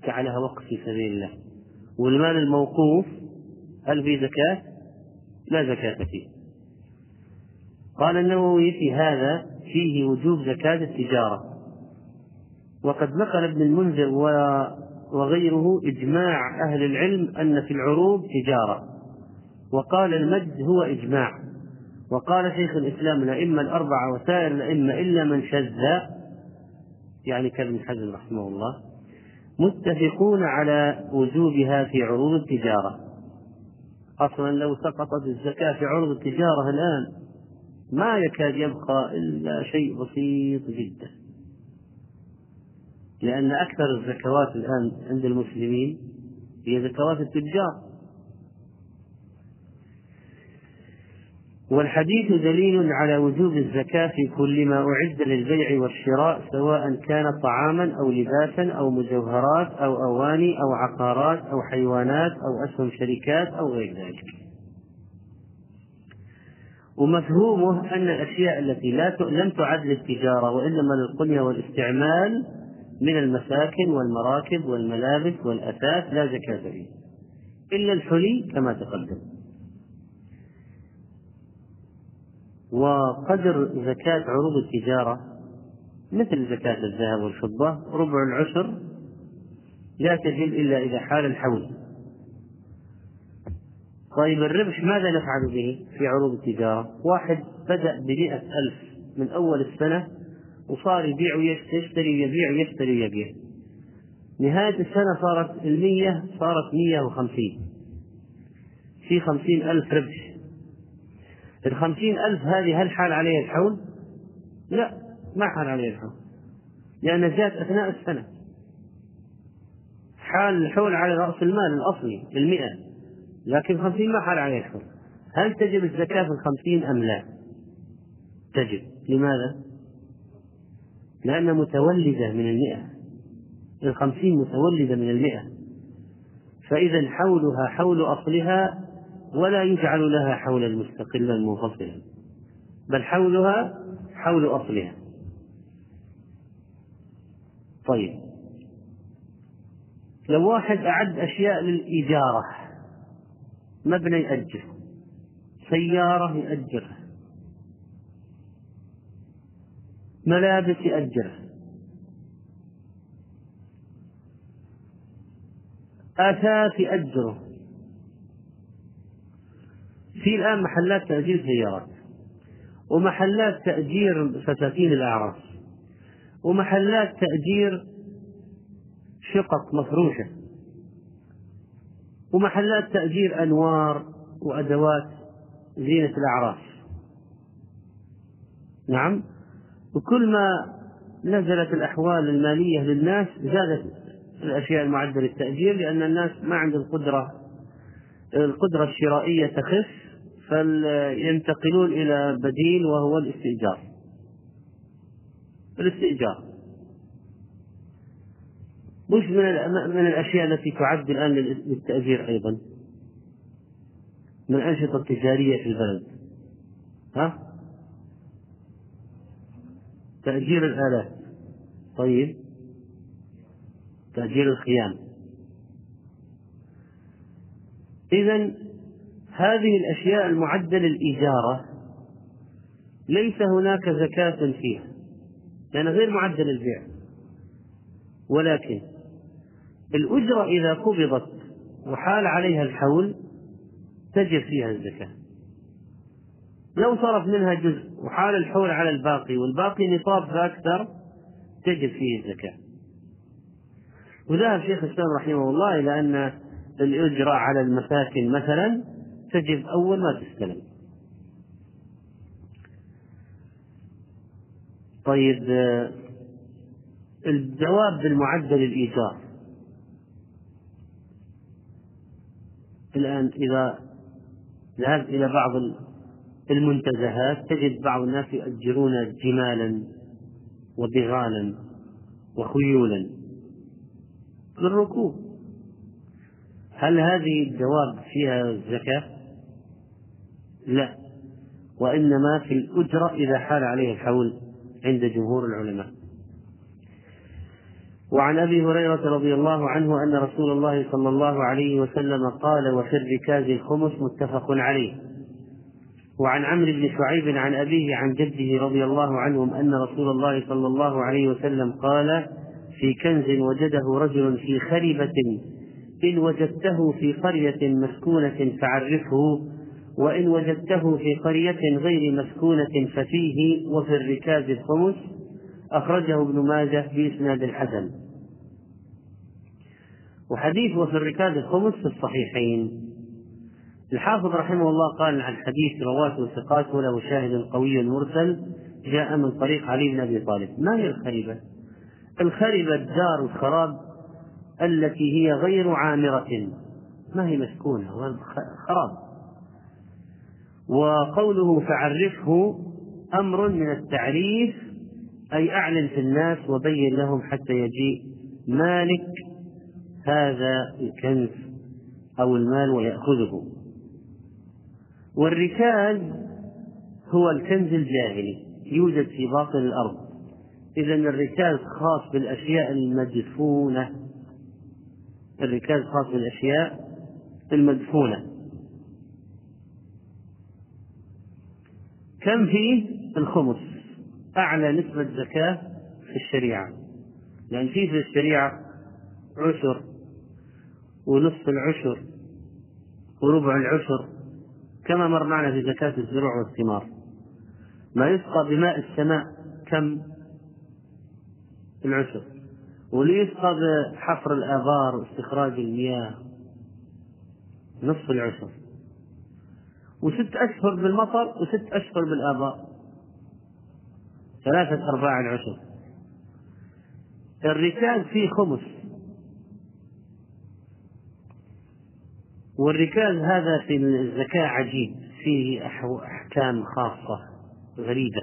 جعلها وقف في سبيل الله. والمال الموقوف هل في زكاة؟ لا زكاة فيه. قال النووي في هذا فيه وجوب زكاة التجارة. وقد نقل ابن المنذر وغيره إجماع أهل العلم أن في العروض تجارة. وقال المجد هو إجماع. وقال شيخ الإسلام الأئمة الأربعة وسائر الأئمة إلا من شذ يعني كابن حزم رحمه الله متفقون على وجوبها في عروض التجارة. أصلا لو سقطت الزكاة في عروض التجارة الآن ما يكاد يبقى إلا شيء بسيط جدا. لأن أكثر الزكوات الآن عند المسلمين هي زكوات التجار. والحديث دليل على وجوب الزكاة في كل ما أعد للبيع والشراء سواء كان طعاما أو لباسا أو مجوهرات أو أواني أو عقارات أو حيوانات أو أسهم شركات أو غير ذلك. ومفهومه أن الأشياء التي لا لم تعد للتجارة وإنما للقنية والاستعمال من المساكن والمراكب والملابس والأثاث لا زكاة فيه إلا الحلي كما تقدم. وقدر زكاة عروض التجارة مثل زكاة الذهب والفضة ربع العشر لا تجب إلا إذا حال الحول. طيب الربح ماذا نفعل به في عروض التجارة؟ واحد بدأ بمئة ألف من أول السنة وصار يبيع ويشتري ويبيع ويشتري ويبيع. نهاية السنة صارت المية صارت مية وخمسين. في خمسين ألف ربح. الخمسين ألف هذه هل حال عليها الحول؟ لا ما حال عليها الحول. لأنها جاءت أثناء السنة. حال الحول على رأس المال الأصلي المئة لكن خمسين ما حال عليها الحول. هل تجب الزكاة في الخمسين أم لا؟ تجب. لماذا؟ لأنها متولدة من المئة. الخمسين متولدة من المئة. فإذا حولها حول أصلها ولا يجعل لها حولا مستقلا منفصلا بل حولها حول أصلها. طيب. لو واحد أعد أشياء للإجارة مبنى يأجر سيارة يأجرها ملابس يأجرها أثاث يأجره في الآن محلات تأجير سيارات ومحلات تأجير فساتين الأعراس ومحلات تأجير شقق مفروشة ومحلات تأجير أنوار وأدوات زينة الأعراس نعم؟ وكل ما نزلت الأحوال المالية للناس زادت الأشياء المعدة للتأجير لأن الناس ما عندهم قدرة القدرة الشرائية تخف. فينتقلون إلى بديل وهو الاستئجار. الاستئجار. وش من من الأشياء التي تعد الآن للتأجير أيضا. من الأنشطة التجارية في البلد. ها؟ تأجير الآلات. طيب. تأجير الخيام. إذا هذه الأشياء المعدة للإجارة ليس هناك زكاة فيها لأن غير معدة للبيع ولكن الأجرة إذا قبضت وحال عليها الحول تجب فيها الزكاة. لو صرف منها جزء وحال الحول على الباقي والباقي نصاب فأكثر تجب فيه الزكاة. وذهب شيخ الإسلام رحمه الله إلى أن الأجرة على المساكن مثلا تجب أول ما تستلم. طيب الدواب المعدة للإيجار الآن إذا ذهبت إلى بعض المنتزهات تجد بعض الناس يؤجرون جمالا وبغالا وخيولا للركوب. هل هذه الدواب فيها زكاة؟ لا. وإنما في الأجرة إذا حال عليها الحول عند جمهور العلماء. وعن أبي هريرة رضي الله عنه أن رسول الله صلى الله عليه وسلم قال وفي الركاز الخمس متفق عليه. وعن عمرو بن شعيب عن أبيه عن جده رضي الله عنهم أن رسول الله صلى الله عليه وسلم قال في كنز وجده رجل في خربة إن وجدته في قرية مسكونة فعرفه وإن وجدته في قرية غير مسكونة ففيه وفي الركاز الخمس أخرجه ابن ماجه بإسناد حسن وحديث وفي الركاز الخمس في الصحيحين. الحافظ رحمه الله قال عن حديث رواه ثقات وله شاهد قوي مرسل جاء من طريق علي بن أبي طالب. ما هي الخريبة؟ الخربة الدار الخراب التي هي غير عامرة. ما هي مسكونة؟ خراب. وقوله فعرفه أمر من التعريف أي أعلن في الناس وبين لهم حتى يجيء مالك هذا الكنز أو المال ويأخذه. والركاز هو الكنز الجاهلي يوجد في باطن الأرض. إذا الركاز خاص بالأشياء المدفونة الركاز خاص بالأشياء المدفونة. كم فيه الخمس؟ أعلى نسبة زكاة في الشريعة. لأن فيه في الشريعة عشر ونصف العشر وربع العشر. كما مر معنا في زكاة الزروع والثمار. ما يسقى بماء السماء كم؟ العشر. وليسقى بحفر الآبار واستخراج المياه نصف العشر. وست أشهر بالمطر وست أشهر بالآبار ثلاثة أرباع العشر. الركاز فيه خمس. والركاز هذا في الزكاة عجيب. فيه أحكام خاصة غريبة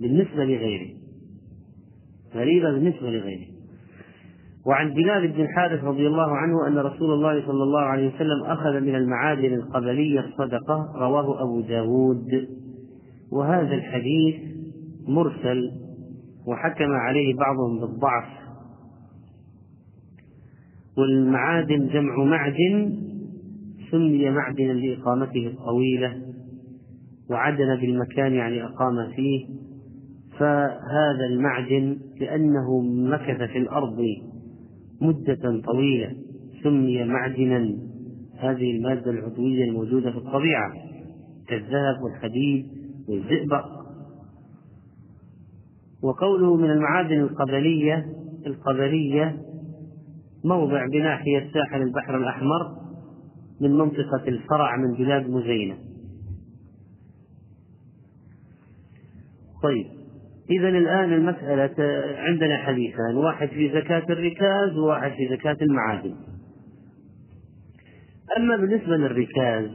بالنسبة لغيره. غريبة بالنسبة لغيره. وعن بلال بن الحارث رضي الله عنه أن رسول الله صلى الله عليه وسلم أخذ من المعادن القبلية الصدقة رواه أبو داود. وهذا الحديث مرسل وحكم عليه بعضهم بالضعف. والمعادن جمع معدن سمي معدنا لإقامته الطويلة وعدن بالمكان يعني أقام فيه. فهذا المعدن لأنه مكث في الأرض. مدة طويلة سمي معدنا. هذه المادة العضوية الموجودة في الطبيعة كالذهب والحديد والزئبق. وقوله من المعادن القبلية القبلية موضع بناحية ساحل البحر الأحمر من منطقة الفرع من بلاد مزينة. طيب إذا الآن المسألة عندنا حديثان واحد في زكاة الركاز وواحد في زكاة المعادن. أما بالنسبة للركاز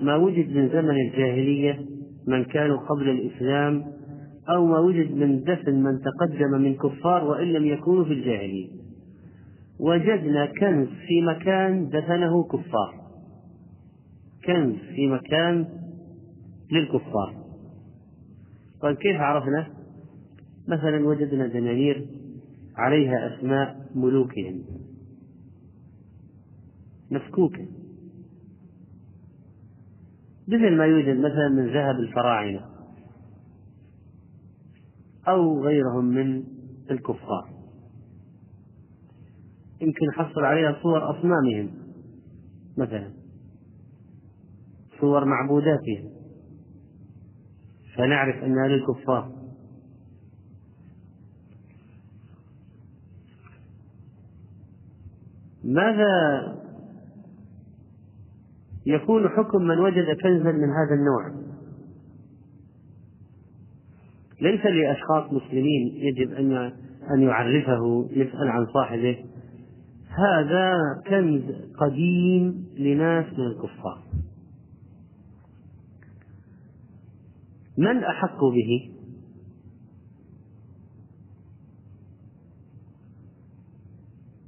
ما وجد من زمن الجاهلية من كانوا قبل الإسلام أو ما وجد من دفن من تقدم من كفار وإن لم يكونوا في الجاهلية. وجدنا كنز في مكان دفنه كفار. كنز في مكان للكفار. طيب كيف عرفنا؟ مثلا وجدنا دنانير عليها أسماء ملوكهم. مفكوكة. مثل ما يوجد مثلا من ذهب الفراعنة أو غيرهم من الكفار. يمكن نحصل عليها صور أصنامهم مثلا صور معبوداتهم. فنعرف أنها للكفار. ماذا يكون حكم من وجد كنزا من هذا النوع؟ ليس لأشخاص مسلمين يجب أن أن يعرفه يسأل عن صاحبه. هذا كنز قديم لناس من الكفار. من أحق به؟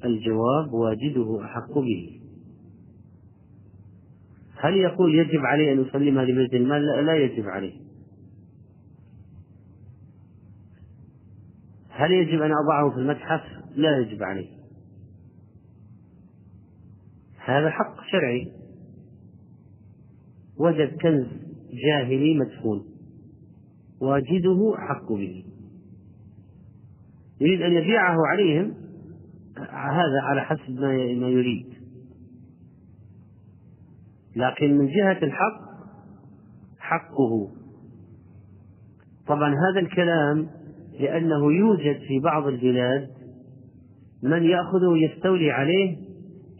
الجواب واجده أحق به. هل يقول يجب عليه أن يسلمها لبيت المال؟ لا, لا يجب عليه. هل يجب أن أضعه في المتحف؟ لا يجب عليه. هذا حق شرعي. وجد كنز جاهلي مدفون. واجده أحق به. يريد أن يبيعه عليهم. هذا على حسب ما يريد. لكن من جهة الحق حقه. طبعا هذا الكلام لأنه يوجد في بعض البلاد من يأخذه ويستولي عليه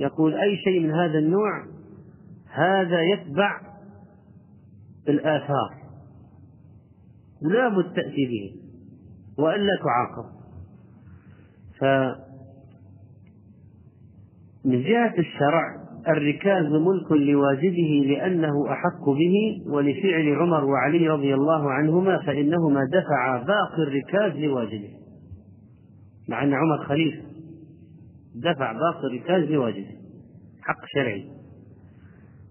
يقول أي شيء من هذا النوع هذا يتبع الآثار. لا بد تأتي به وإلا تعاقب. ف من جهة الشرع الركاز ملك لواجده لأنه أحق به ولفعل عمر وعلي رضي الله عنهما فإنهما دفعا باقي الركاز لواجده مع أن عمر خليفة دفع باقي الركاز لواجده حق شرعي.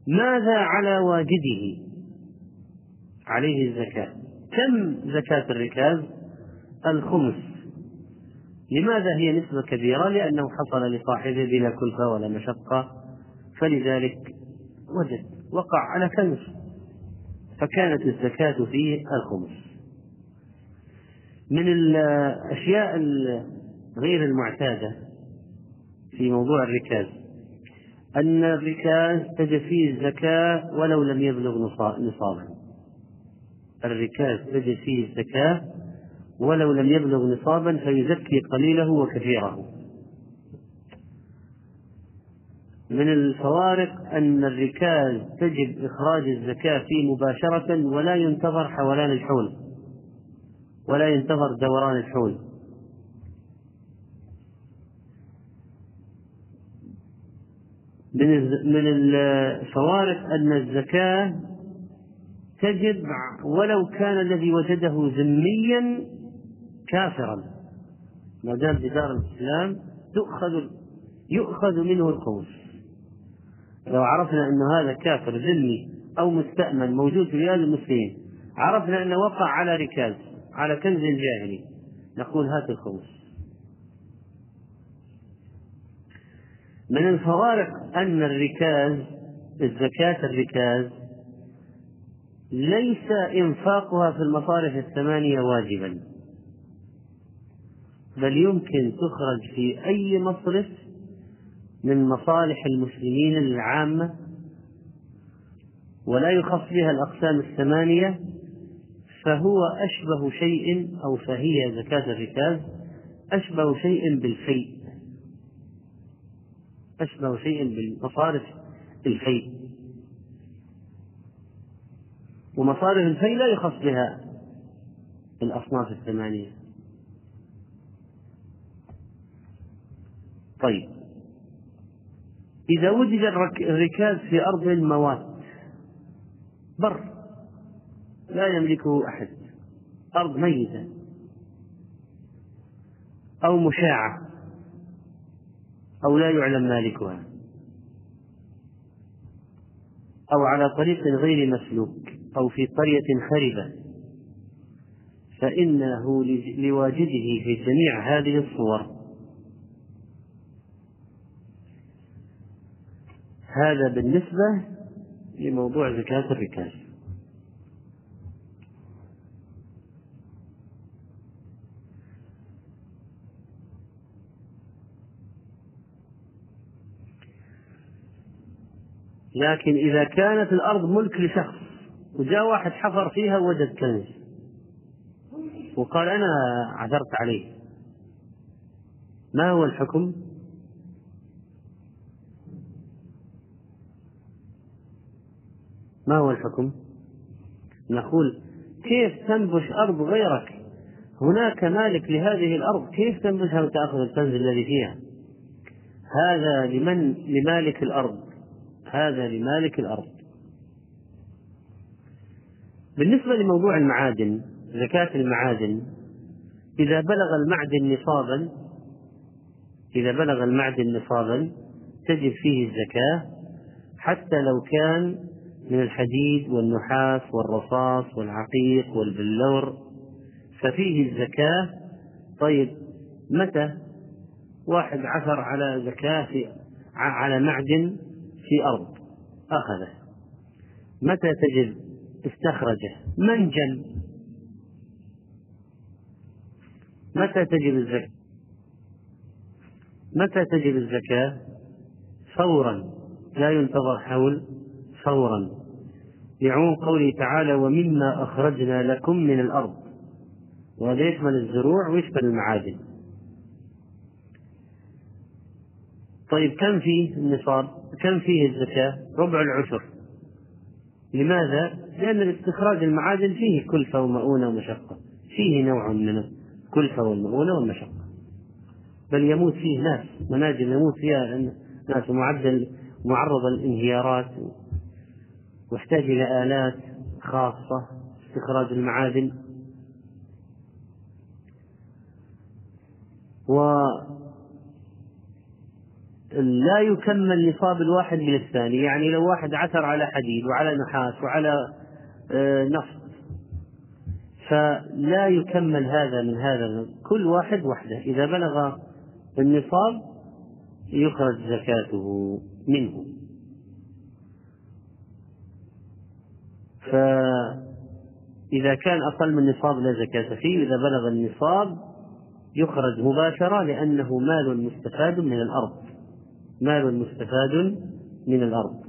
ماذا على واجده عليه الزكاة. كم زكاة الركاز؟ الخمس. لماذا هي نسبة كبيرة؟ لأنه حصل لصاحبه بلا كلفة ولا مشقة. فلذلك وجد وقع على كنز. فكانت الزكاة فيه الخمس. من الأشياء غير المعتادة في موضوع الركاز أن الركاز تجد فيه الزكاة ولو لم يبلغ نصابا الركاز تجد فيه الزكاة ولو لم يبلغ نصابا فيزكي قليله وكثيره. من الفوارق أن الركاز تجب إخراج الزكاة فيه مباشرة ولا ينتظر حولان الحول ولا ينتظر دوران الحول. من الفوارق أن الزكاة تجب ولو كان الذي وجده ذميا كافرا. ما دام بدار الإسلام تؤخذ يؤخذ منه الخمس لو عرفنا أن هذا كافر ذمي أو مستأمن موجود في بلاد المسلمين عرفنا أنه وقع على ركاز على كنز جاهلي نقول هات الخمس من الفوارق أن الركاز الزكاة الركاز ليس إنفاقها في المصارف الثمانية واجبا. بل يمكن تخرج في أي مصرف من مصالح المسلمين العامة ولا يخص بها الأقسام الثمانية فهو أشبه شيء أو فهي زكاة الركاز أشبه شيء بالفيء. أشبه شيء بالمصارف الفيء. ومصارف الفيء لا يخص بها الأصناف الثمانية. طيب. إذا وجد الركاز في أرض موات بر لا يملكه أحد أرض ميتة أو مشاعة أو لا يعلم مالكها أو على طريق غير مسلوك أو في قرية خربة فإنه لواجده في جميع هذه الصور. هذا بالنسبة لموضوع زكاة الركاز لكن إذا كانت الأرض ملك لشخص وجاء واحد حفر فيها وجد كنز وقال أنا عثرت عليه ما هو الحكم؟ ما هو الحكم؟ نقول كيف تنبش أرض غيرك؟ هناك مالك لهذه الأرض كيف تنبشها وتأخذ الكنز الذي فيها؟ هذا لمن لمالك الأرض هذا لمالك الأرض بالنسبة لموضوع المعادن زكاة المعادن إذا بلغ المعدن نصابا إذا بلغ المعدن نصابا تجب فيه الزكاة حتى لو كان من الحديد والنحاس والرصاص والعقيق والبلور ففيه الزكاة. طيب متى؟ واحد عثر على زكاة في على معدن في أرض أخذه. متى تجب استخرجه. منجا. متى تجب الزكاة؟ متى تجب الزكاة؟ فورا. لا ينتظر حول فورا. لعموم قوله تعالى ومما أخرجنا لكم من الأرض. وهذا يشمل الزروع ويشمل المعادن. طيب كم فيه النصاب؟ كم فيه الزكاة؟ ربع العشر. لماذا؟ لأن الاستخراج المعادن فيه كلفة ومؤونة ومشقة. فيه نوع من الكلفة والمؤونة والمشقة. بل يموت فيه ناس. مناجم يموت فيها ناس. معدل معرضة للانهيارات واحتاج إلى آلات خاصة استخراج المعادن. و لا يكمل نصاب الواحد من الثاني. يعني لو واحد عثر على حديد وعلى نحاس وعلى آه، نفط فلا يكمل هذا من هذا. كل واحد وحده. إذا بلغ النصاب يخرج زكاته منه. فإذا كان أقل من النصاب لا زكاة فيه إذا بلغ النصاب يخرج مباشرة لأنه مال مستفاد من الأرض. مال مستفاد من الأرض.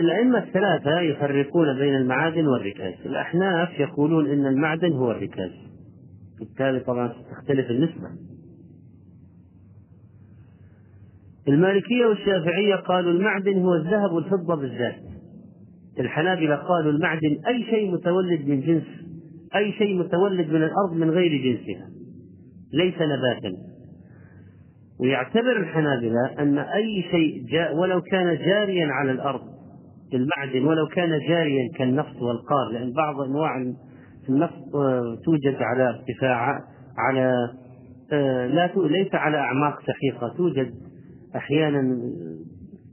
الأئمة الثلاثة يفرقون بين المعادن والركاز. الأحناف يقولون إن المعدن هو الركاز. بالتالي طبعا تختلف النسبة. المالكية والشافعية قالوا المعدن هو الذهب والفضة بالذات. الحنابلة قالوا المعدن أي شيء متولد من جنس أي شيء متولد من الأرض من غير جنسها. ليس نباتا. ويعتبر الحنابلة أن أي شيء جاء ولو كان جاريا على الأرض المعدن ولو كان جاريا كالنفط والقار لأن بعض أنواع النفط توجد على ارتفاع على آه، لا ليس على أعماق سحيقة توجد أحيانا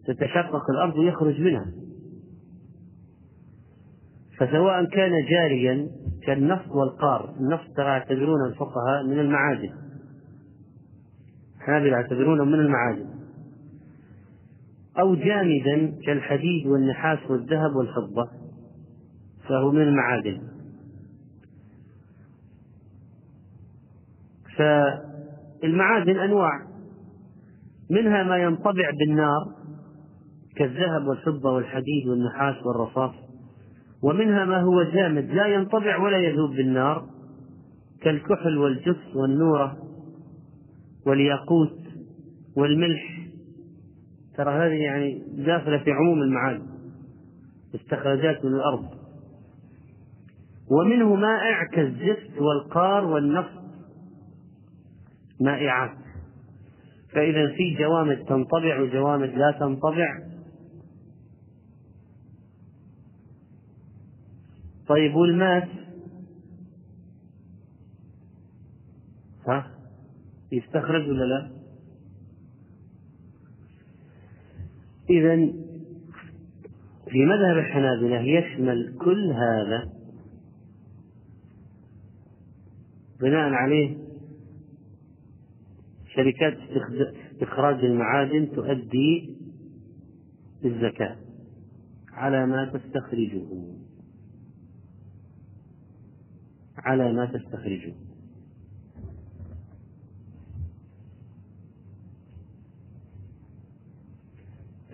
تتشقق الأرض ويخرج منها. فسواء كان جاريا كالنفط والقار. النفط ترى يعتبرون الفقهاء من المعادن هذه يعتبرونه من المعادن أو جامدا كالحديد والنحاس والذهب والفضة. فهو من المعادن فالمعادن أنواع. منها ما ينطبع بالنار كالذهب والفضة والحديد والنحاس والرصاص ومنها ما هو جامد لا ينطبع ولا يذوب بالنار كالكحل والجص والنورة والياقوت والملح. ترى هذه يعني داخلة في عموم المعادن استخراجات من الأرض. ومنه مائع كالزفت والقار والنفط مائعات. فإذا في جوامد تنطبع وجوامد لا تنطبع. طيب والماس؟ ها؟ يستخرج ولا لا؟ إذا في مذهب الحنابلة يشمل كل هذا بناء عليه شركات إخراج المعادن تؤدي الزكاة على ما تستخرجه. على ما تستخرجه.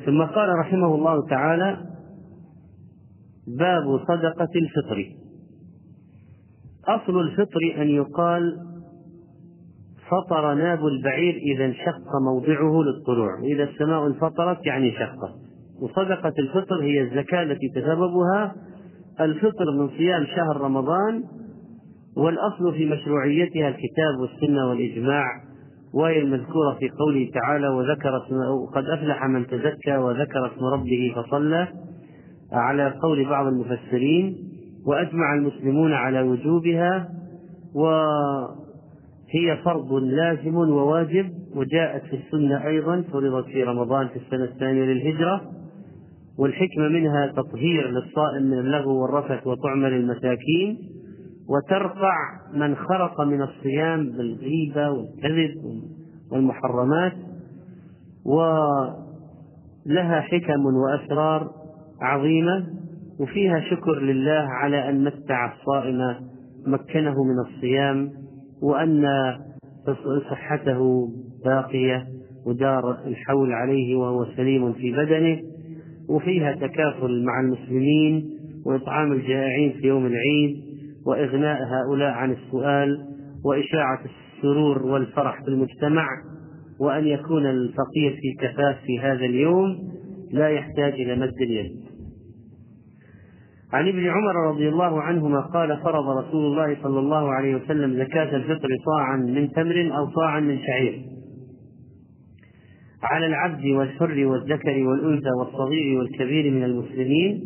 ثم قال رحمه الله تعالى باب صدقة الفطر. أصل الفطر أن يقال فطر ناب البعير إذا انشق موضعه للطلوع. وإذا السماء انفطرت يعني شقت. وصدقة الفطر هي الزكاة التي تسببها. الفطر من صيام شهر رمضان والأصل في مشروعيتها الكتاب والسنة والإجماع. وهي المذكورة في قوله تعالى وذكر قد أفلح من تزكى وذكر اسم ربه فصلى على قول بعض المفسرين وأجمع المسلمون على وجوبها وهي فرض لازم وواجب وجاءت في السنة أيضا فرضت في رمضان في السنة الثانية للهجرة والحكمة منها تطهير للصائم من اللغو والرفث وطعم للمساكين وترفع من خرق من الصيام بالغيبة والكذب والمحرمات ولها حكم وأسرار عظيمة وفيها شكر لله على أن متع الصائم مكنه من الصيام وأن صحته باقية ودار الحول عليه وهو سليم في بدنه وفيها تكافل مع المسلمين وإطعام الجائعين في يوم العيد وإغناء هؤلاء عن السؤال وإشاعة السرور والفرح في المجتمع وأن يكون الفقير في كفاف في هذا اليوم لا يحتاج إلى مد اليد. عن ابن عمر رضي الله عنهما قال فرض رسول الله صلى الله عليه وسلم زكاة الفطر صاعا من تمر أو صاعا من شعير. على العبد والحر والذكر والأنثى والصغير والكبير من المسلمين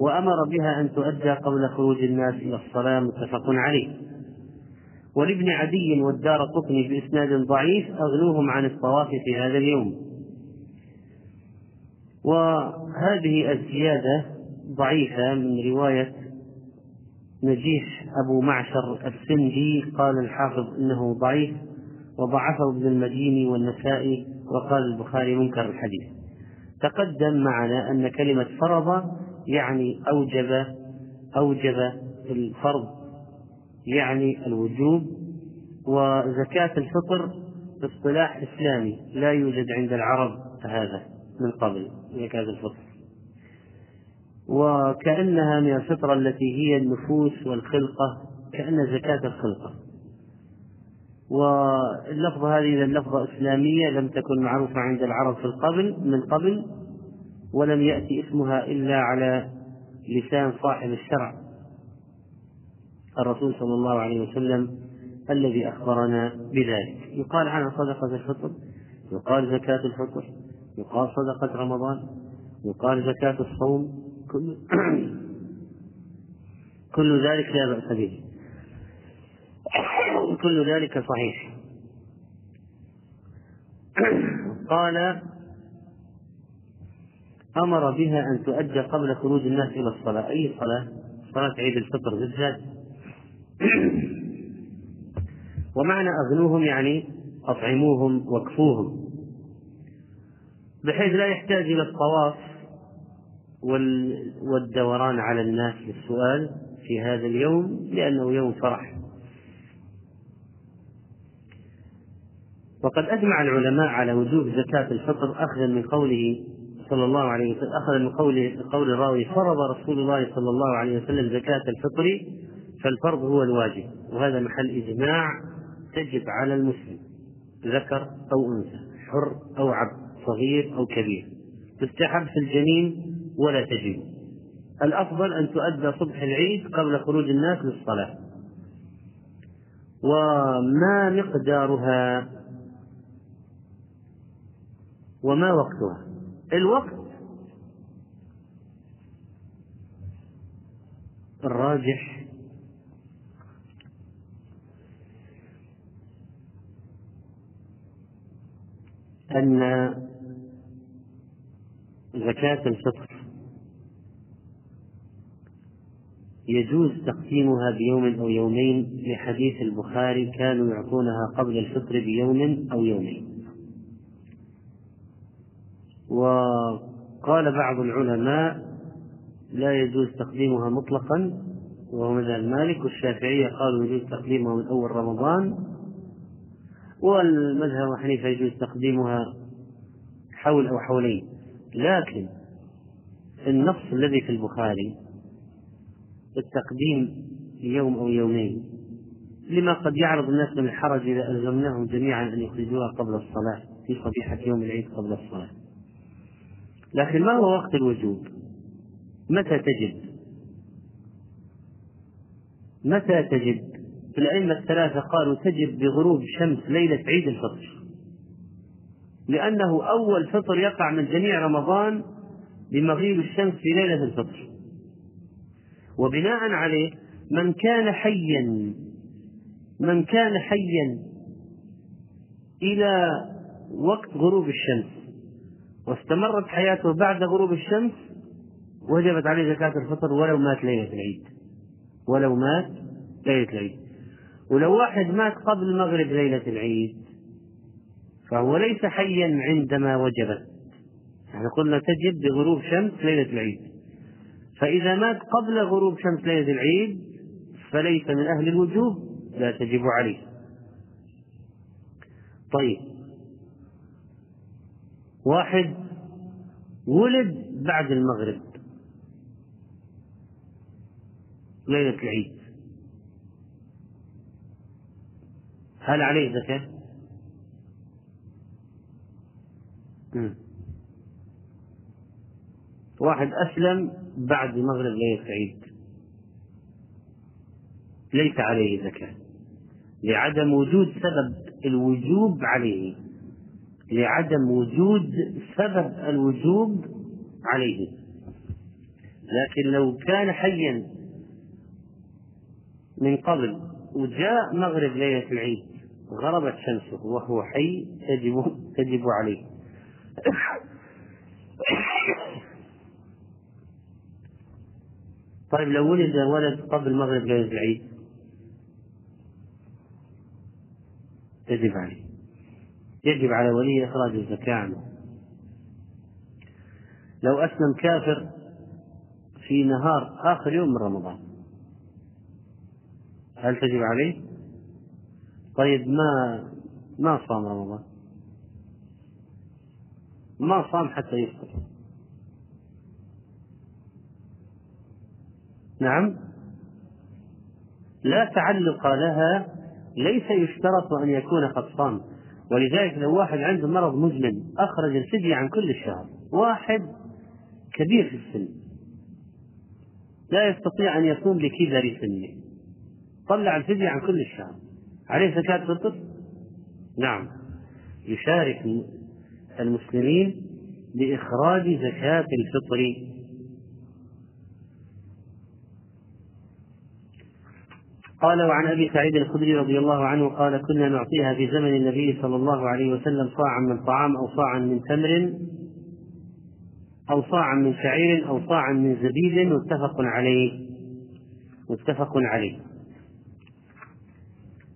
وأمر بها أن تؤدى قبل خروج الناس إلى الصلاة متفق عليه. ولابن عدي والدار قطني بإسناد ضعيف أغنوهم عن الطواف في هذا اليوم. وهذه الزيادة ضعيفة من رواية نجيح أبو معشر السندي. قال الحافظ إنه ضعيف وضعفه ابن المديني والنسائي وقال البخاري منكر الحديث. تقدم معنا أن كلمة فرض يعني أوجب أوجب الفرض يعني الوجوب. وزكاة الفطر اصطلاح إسلامي لا يوجد عند العرب هذا من قبل زكاة الفطر. وكأنها من الفطرة التي هي النفوس والخلقة كأن زكاة الخلقة. واللفظة هذه إذا لفظة إسلامية لم تكن معروفة عند العرب في القبل من قبل ولم يأتي اسمها إلا على لسان صاحب الشرع. الرسول صلى الله عليه وسلم الذي أخبرنا بذلك. يقال عنها صدقة الفطر يقال زكاة الفطر يقال صدقة رمضان يقال زكاة الصوم كل كل ذلك لا بأس به. كل ذلك صحيح. قال أمر بها أن تؤدى قبل خروج الناس إلى الصلاة. أي صلاة؟ صلاة عيد الفطر بالذات. ومعنى أغنوهم يعني أطعموهم وكفوهم بحيث لا يحتاج إلى الطواف والدوران على الناس للسؤال في هذا اليوم لأنه يوم فرح. وقد أجمع العلماء على وجوب زكاة الفطر أخذا من قوله صلى الله عليه وسلم أخذا من قول قول الراوي فرض رسول الله صلى الله عليه وسلم زكاة الفطر فالفرض هو الواجب وهذا محل إجماع تجب على المسلم ذكر أو أنثى حر أو عبد صغير أو كبير. تستحب في الجنين ولا تجب الأفضل أن تؤدى صبح العيد قبل خروج الناس للصلاة. وما مقدارها؟ وما وقتها؟ الوقت الراجح. أن زكاة الفطر يجوز تقسيمها بيوم أو يومين لحديث البخاري كانوا يعطونها قبل الفطر بيوم أو يومين. وقال بعض العلماء لا يجوز تقديمها مطلقا وهو مذهب مالك والشافعية قالوا يجوز تقديمها من أول رمضان. والمذهب حنيفة يجوز تقديمها حول أو حولين لكن النص الذي في البخاري التقديم يوم أو يومين لما قد يعرض الناس من الحرج إذا ألزمناهم جميعا أن يخرجوها قبل الصلاة في صبيحة يوم العيد قبل الصلاة. لكن ما هو وقت الوجوب؟ متى تجد؟ متى تجد؟ الأئمة الثلاثة قالوا تجب بغروب شمس ليلة عيد الفطر لأنه أول فطر يقع من جميع رمضان بمغيب الشمس في ليلة الفطر. وبناء عليه من كان حيا من كان حيا إلى وقت غروب الشمس واستمرت حياته بعد غروب الشمس وجبت عليه زكاة الفطر ولو مات ليلة العيد ولو مات ليلة العيد. ولو واحد مات قبل مغرب ليلة العيد فهو ليس حيا عندما وجبت. إحنا قلنا تجب بغروب شمس ليلة العيد. فإذا مات قبل غروب شمس ليلة العيد فليس من أهل الوجوب لا تجب عليه. طيب. واحد ولد بعد المغرب. ليلة العيد. هل عليه زكاة؟ واحد أسلم بعد مغرب ليلة العيد. ليس عليه زكاة. لعدم وجود سبب الوجوب عليه. لعدم وجود سبب الوجوب عليه. لكن لو كان حيا من قبل وجاء مغرب ليلة العيد غربت شمسه وهو حي تجب تجب عليه. طيب لو ولد ولد قبل مغرب ليلة العيد تجب عليه. يجب على ولي إخراج الزكاة عنه. لو أسلم كافر في نهار آخر يوم من رمضان هل تجب عليه؟ طيب ما ما صام رمضان؟ ما صام حتى يفطر. نعم. لا تعلق لها ليس يشترط أن يكون قد صام ولذلك لو واحد عنده مرض مزمن أخرج الفدية عن كل الشهر. واحد كبير في السن. لا يستطيع أن يصوم لكبر سنه. طلع الفدية عن كل الشهر. عليه زكاة فطر؟ نعم. يشارك المسلمين بإخراج زكاة الفطر. قال وعن أبي سعيد الخدري رضي الله عنه قال كنا نعطيها في زمن النبي صلى الله عليه وسلم صاعا من طعام أو صاعا من تمر أو صاعا من شعير أو صاعا من زبيب متفق عليه. متفق عليه.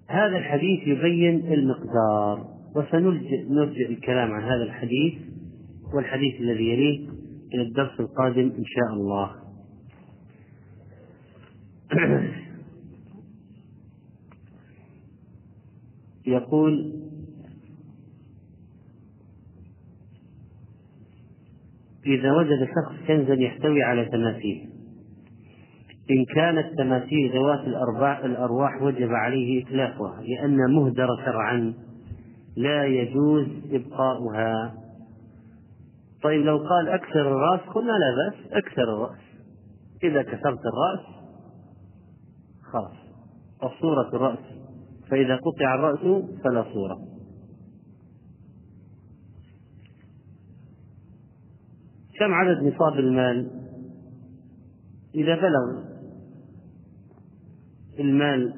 هذا الحديث يبين المقدار وسنرجع الكلام عن هذا الحديث والحديث الذي يليه إلى الدرس القادم إن شاء الله. يقول إذا وجد شخص كنزا يحتوي على تماثيل إن كانت تماثيل ذوات الأرواح وجب عليه إتلافها لأن مهدرة شرعا لا يجوز إبقاؤها. طيب لو قال أكثر الرأس قلنا لا بأس أكثر الرأس. إذا كسرت الرأس خلاص. الصورة الرأس فإذا قطع الرأس فلا صورة. كم عدد نصاب المال؟ إذا بلغ المال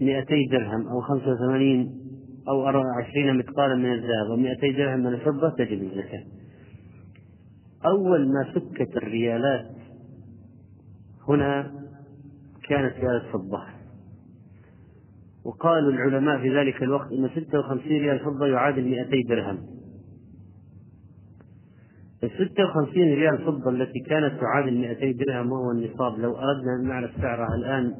مئتي درهم أو خمسة وثمانين أو عشرين مثقالا من الذهب أو مئتي درهم من الفضة تجب الزكاة. أول ما فكت الريالات هنا كانت ريالة فضة. وقالوا العلماء في ذلك الوقت أن 56 ريال فضة يعادل 200 درهم. ال 56 ريال فضة التي كانت تعادل 200 درهم وهو النصاب لو أردنا أن نعرف سعرها الآن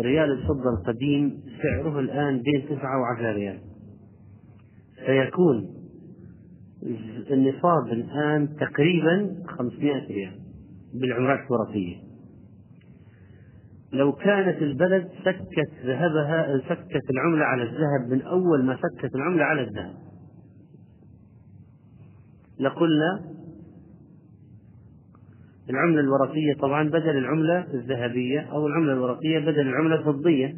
ريال الفضة القديم سعره الآن بين 9 و 10 ريال. فيكون النصاب الآن تقريبا 500 ريال بالعملات الورقية لو كانت البلد سكت ذهبها سكت العملة على الذهب من أول ما سكت العملة على الذهب. لقلنا العملة الورقية طبعا بدل العملة الذهبية أو العملة الورقية بدل العملة الفضية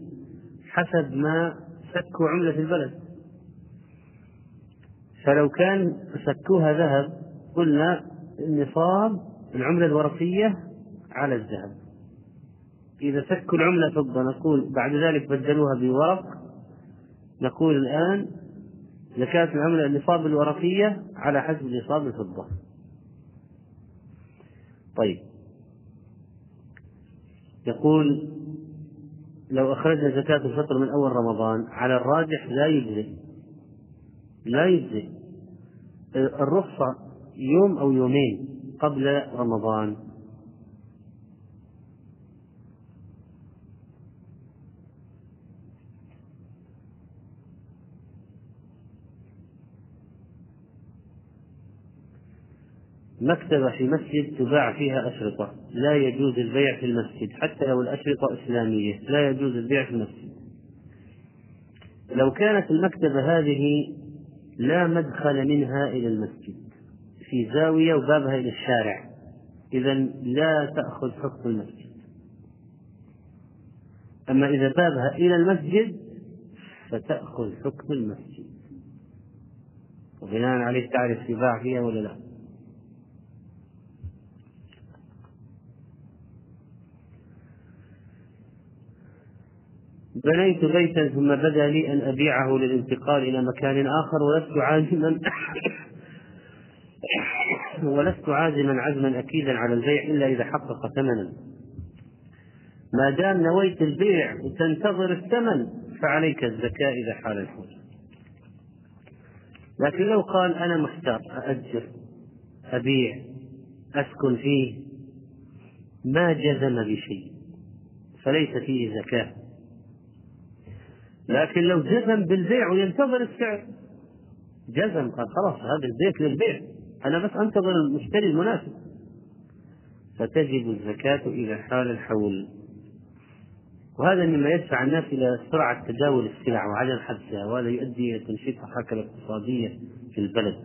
حسب ما سكوا عملة البلد. فلو كان سكوها ذهب قلنا النصاب العملة الورقية على الذهب. إذا سكوا العملة فضة نقول بعد ذلك بدلوها بورق نقول الآن زكاة العملة النصاب الورقية على حسب نصاب الفضة. طيب. يقول لو أخرجنا زكاة الفطر من أول رمضان على الراجح لا يجزي لا يجزي الرخصة يوم أو يومين قبل رمضان. مكتبة في مسجد تباع فيها أشرطة. لا يجوز البيع في المسجد حتى لو الأشرطة إسلامية. لا يجوز البيع في المسجد. لو كانت المكتبة هذه لا مدخل منها إلى المسجد في زاوية وبابها إلى الشارع إذا لا تأخذ حكم المسجد. أما إذا بابها إلى المسجد فتأخذ حكم المسجد. وبناء عليه تعرف يباع فيها ولا لا. بنيت بيتا ثم بدا لي أن أبيعه للانتقال إلى مكان آخر ولست عازما ولست عازما عزما أكيدا على البيع إلا إذا حقق ثمنا. ما دام نويت البيع وتنتظر الثمن فعليك الزكاة إذا حال الحول لكن لو قال أنا محتار أأجر أبيع أسكن فيه ما جزم بشيء فليس فيه زكاة. لكن لو جزم بالبيع وينتظر السعر. جزم قال خلاص هذا البيت للبيع. أنا بس أنتظر المشتري المناسب. فتجب الزكاة إذا حال الحول. وهذا مما يدفع الناس إلى سرعة تداول السلع وعدم حبسها وهذا يؤدي إلى تنشيط الحركة الاقتصادية في البلد.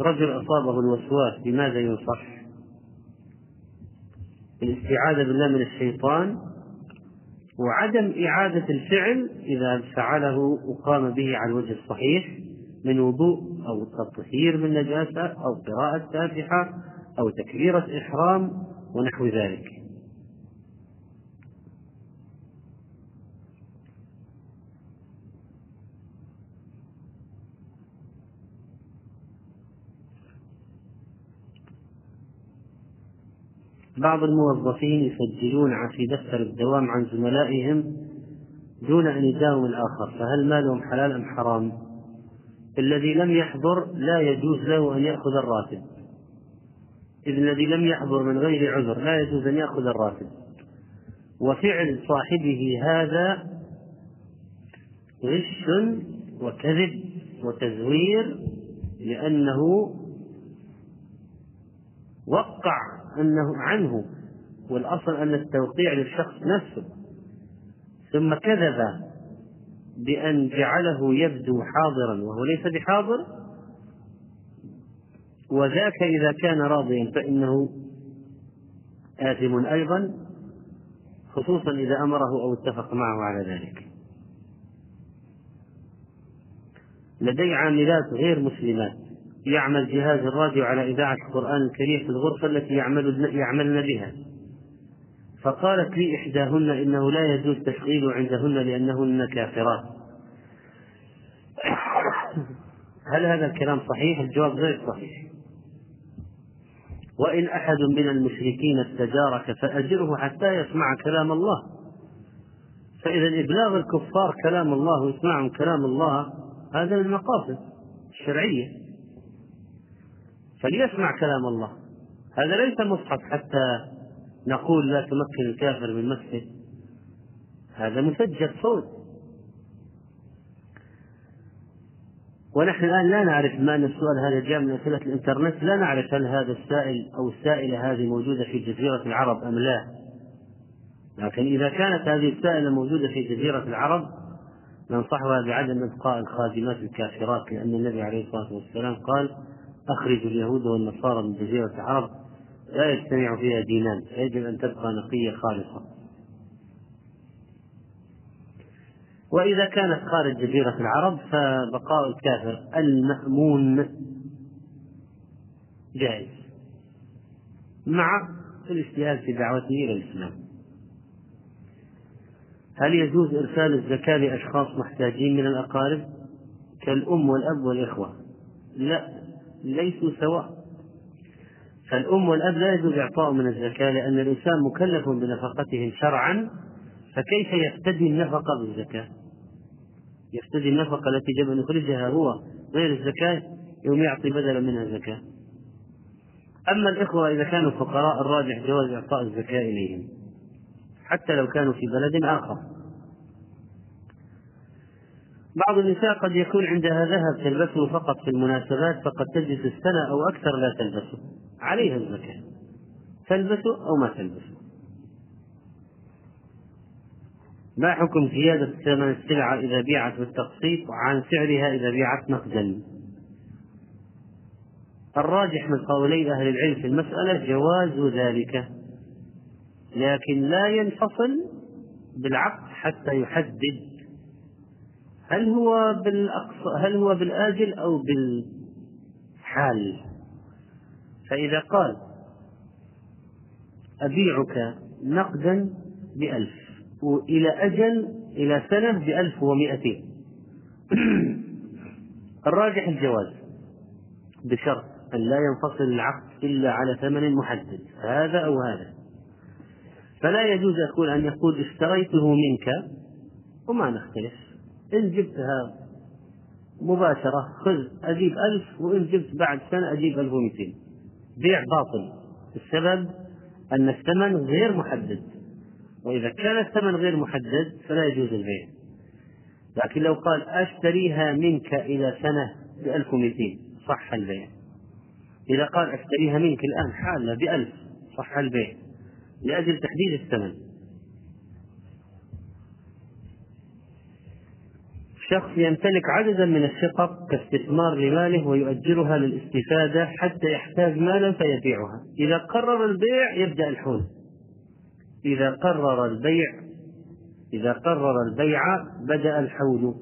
رجل أصابه الوسواس بماذا ينصح؟ الاستعاذة بالله من الشيطان وعدم إعادة الفعل إذا فعله وقام به على الوجه الصحيح من وضوء أو تطهير من نجاسة أو قراءة فاتحة أو تكبيرة إحرام ونحو ذلك. بعض الموظفين يسجلون في دفتر الدوام عن زملائهم دون أن يداوم الآخر فهل مالهم حلال أم حرام؟ الذي لم يحضر لا يجوز له أن يأخذ الراتب. إذ الذي لم يحضر من غير عذر لا يجوز أن يأخذ الراتب. وفعل صاحبه هذا غش وكذب وتزوير لأنه وقع أنه عنه والأصل أن التوقيع للشخص نفسه. ثم كذب بأن جعله يبدو حاضرا وهو ليس بحاضر. وذاك إذا كان راضيا فإنه آثم أيضا خصوصا إذا أمره أو اتفق معه على ذلك. لدي عاملات غير مسلمات. يعمل جهاز الراديو على إذاعة القرآن الكريم في الغرفة التي يعمل يعملن بها. فقالت لي إحداهن إنه لا يجوز تشغيله عندهن لأنهن كافرات. هل هذا الكلام صحيح؟ الجواب غير صحيح. وإن أحد من المشركين استجارك فأجره حتى يسمع كلام الله. فإذا إبلاغ الكفار كلام الله ويسمعهم كلام الله هذا من المقاصد الشرعية. فليسمع كلام الله. هذا ليس مصحف حتى نقول لا تمكن الكافر من مسجد. هذا مسجل صوت. ونحن الآن لا نعرف ما أن السؤال هذا جاء من أسئلة الإنترنت. لا نعرف هل هذا السائل أو السائلة هذه موجودة في جزيرة العرب أم لا. لكن إذا كانت هذه السائلة موجودة في جزيرة العرب ننصحها بعدم إبقاء الخادمات الكافرات لأن النبي عليه الصلاة والسلام قال أخرجوا اليهود والنصارى من جزيرة العرب لا يجتمع فيها دينان فيجب أن تبقى نقية خالصة. وإذا كانت خارج جزيرة العرب فبقاء الكافر المأمون جائز مع الاجتهاد في دعوته إلى الإسلام. هل يجوز إرسال الزكاة لأشخاص محتاجين من الأقارب كالأم والأب والإخوة؟ لا. ليسوا سواء فالأم والأب لا يجوز إعطاء من الزكاة لأن الإنسان مكلف بنفقتهم شرعا فكيف يفتدي النفقة بالزكاة؟ يفتدي النفقة التي يجب أن يخرجها هو غير الزكاة يوم يعطي بدلا منها زكاة. أما الإخوة إذا كانوا فقراء الراجح جواز إعطاء الزكاة إليهم حتى لو كانوا في بلد آخر. بعض النساء قد يكون عندها ذهب تلبسه فقط في المناسبات فقد تجلس السنة أو أكثر لا تلبسه. عليها الزكاة. تلبسه أو ما تلبسه. ما حكم زيادة ثمن السلعة إذا بيعت بالتقسيط؟ عن سعرها إذا بيعت نقدا. الراجح من قولي أهل العلم في المسألة جواز ذلك. لكن لا ينفصل بالعقد حتى يحدد هل هو بالأقصى هل هو بالآجل أو بالحال؟ فإذا قال أبيعك نقدا بألف وإلى أجل إلى سنة بألف ومائتين الراجح الجواز بشرط أن لا ينفصل العقد إلا على ثمن محدد هذا أو هذا. فلا يجوز أقول أن يقول اشتريته منك وما نختلف. إن جبتها مباشرة خذ أجيب ألف وإن جبت بعد سنة أجيب ألف ومئتين. بيع باطل. السبب أن الثمن غير محدد. وإذا كان الثمن غير محدد فلا يجوز البيع. لكن لو قال أشتريها منك إلى سنة بألف ومئتين صح البيع. إذا قال أشتريها منك الآن حالة بألف صح البيع. لأجل تحديد الثمن. شخص يمتلك عددا من الشقق كاستثمار لماله ويؤجرها للاستفادة حتى يحتاج مالا فيبيعها. إذا قرر البيع يبدأ الحول إذا قرر البيع إذا قرر البيع بدأ الحول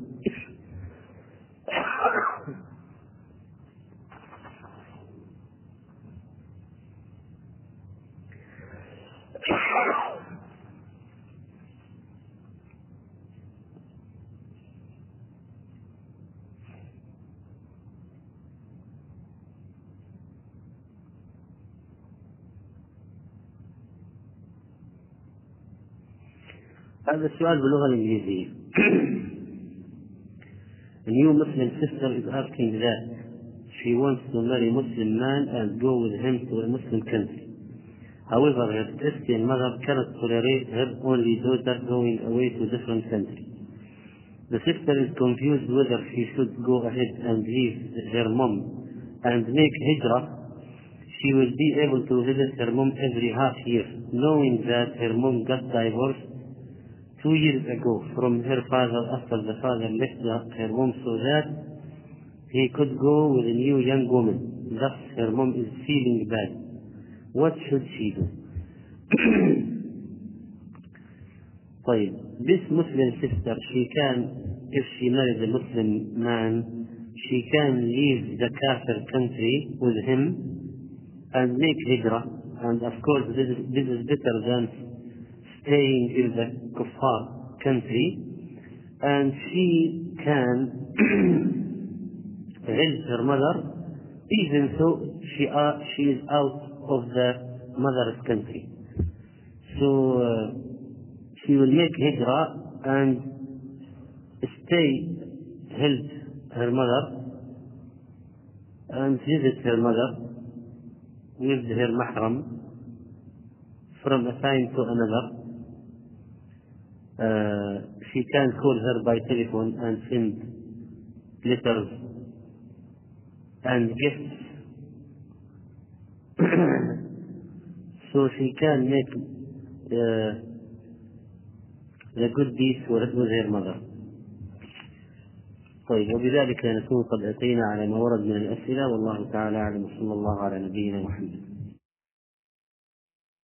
هذا السؤال باللغة الإنجليزية. New Muslim sister is asking that she wants to marry Muslim man and go with him to a Muslim country. However, her Christian mother cannot tolerate her only daughter going away to different country. The sister is confused whether she should go ahead and leave her mom and make hijrah. She will be able to visit her mom every half year, knowing that her mom got divorced two years ago from her father after the father left her mom so that he could go with a new young woman. Thus, her mom is feeling bad. What should she do? طيب, this Muslim sister, she can, if she marries a Muslim man, she can leave the kafir country with him and make hijrah. And of course, this is, this is better than staying in the kuffar country. And she can help her mother, even though she, are, she is out of the mother's country. So uh, she will make hijrah and stay, help her mother and visit her mother with her mahram from a time to another. Uh, she can call her by telephone and send letters and gifts so she can make uh, the good deeds with her mother. طيب وبذلك نكون قد أتينا على ما ورد من الأسئلة والله تعالى أعلم وصلى الله على نبينا محمد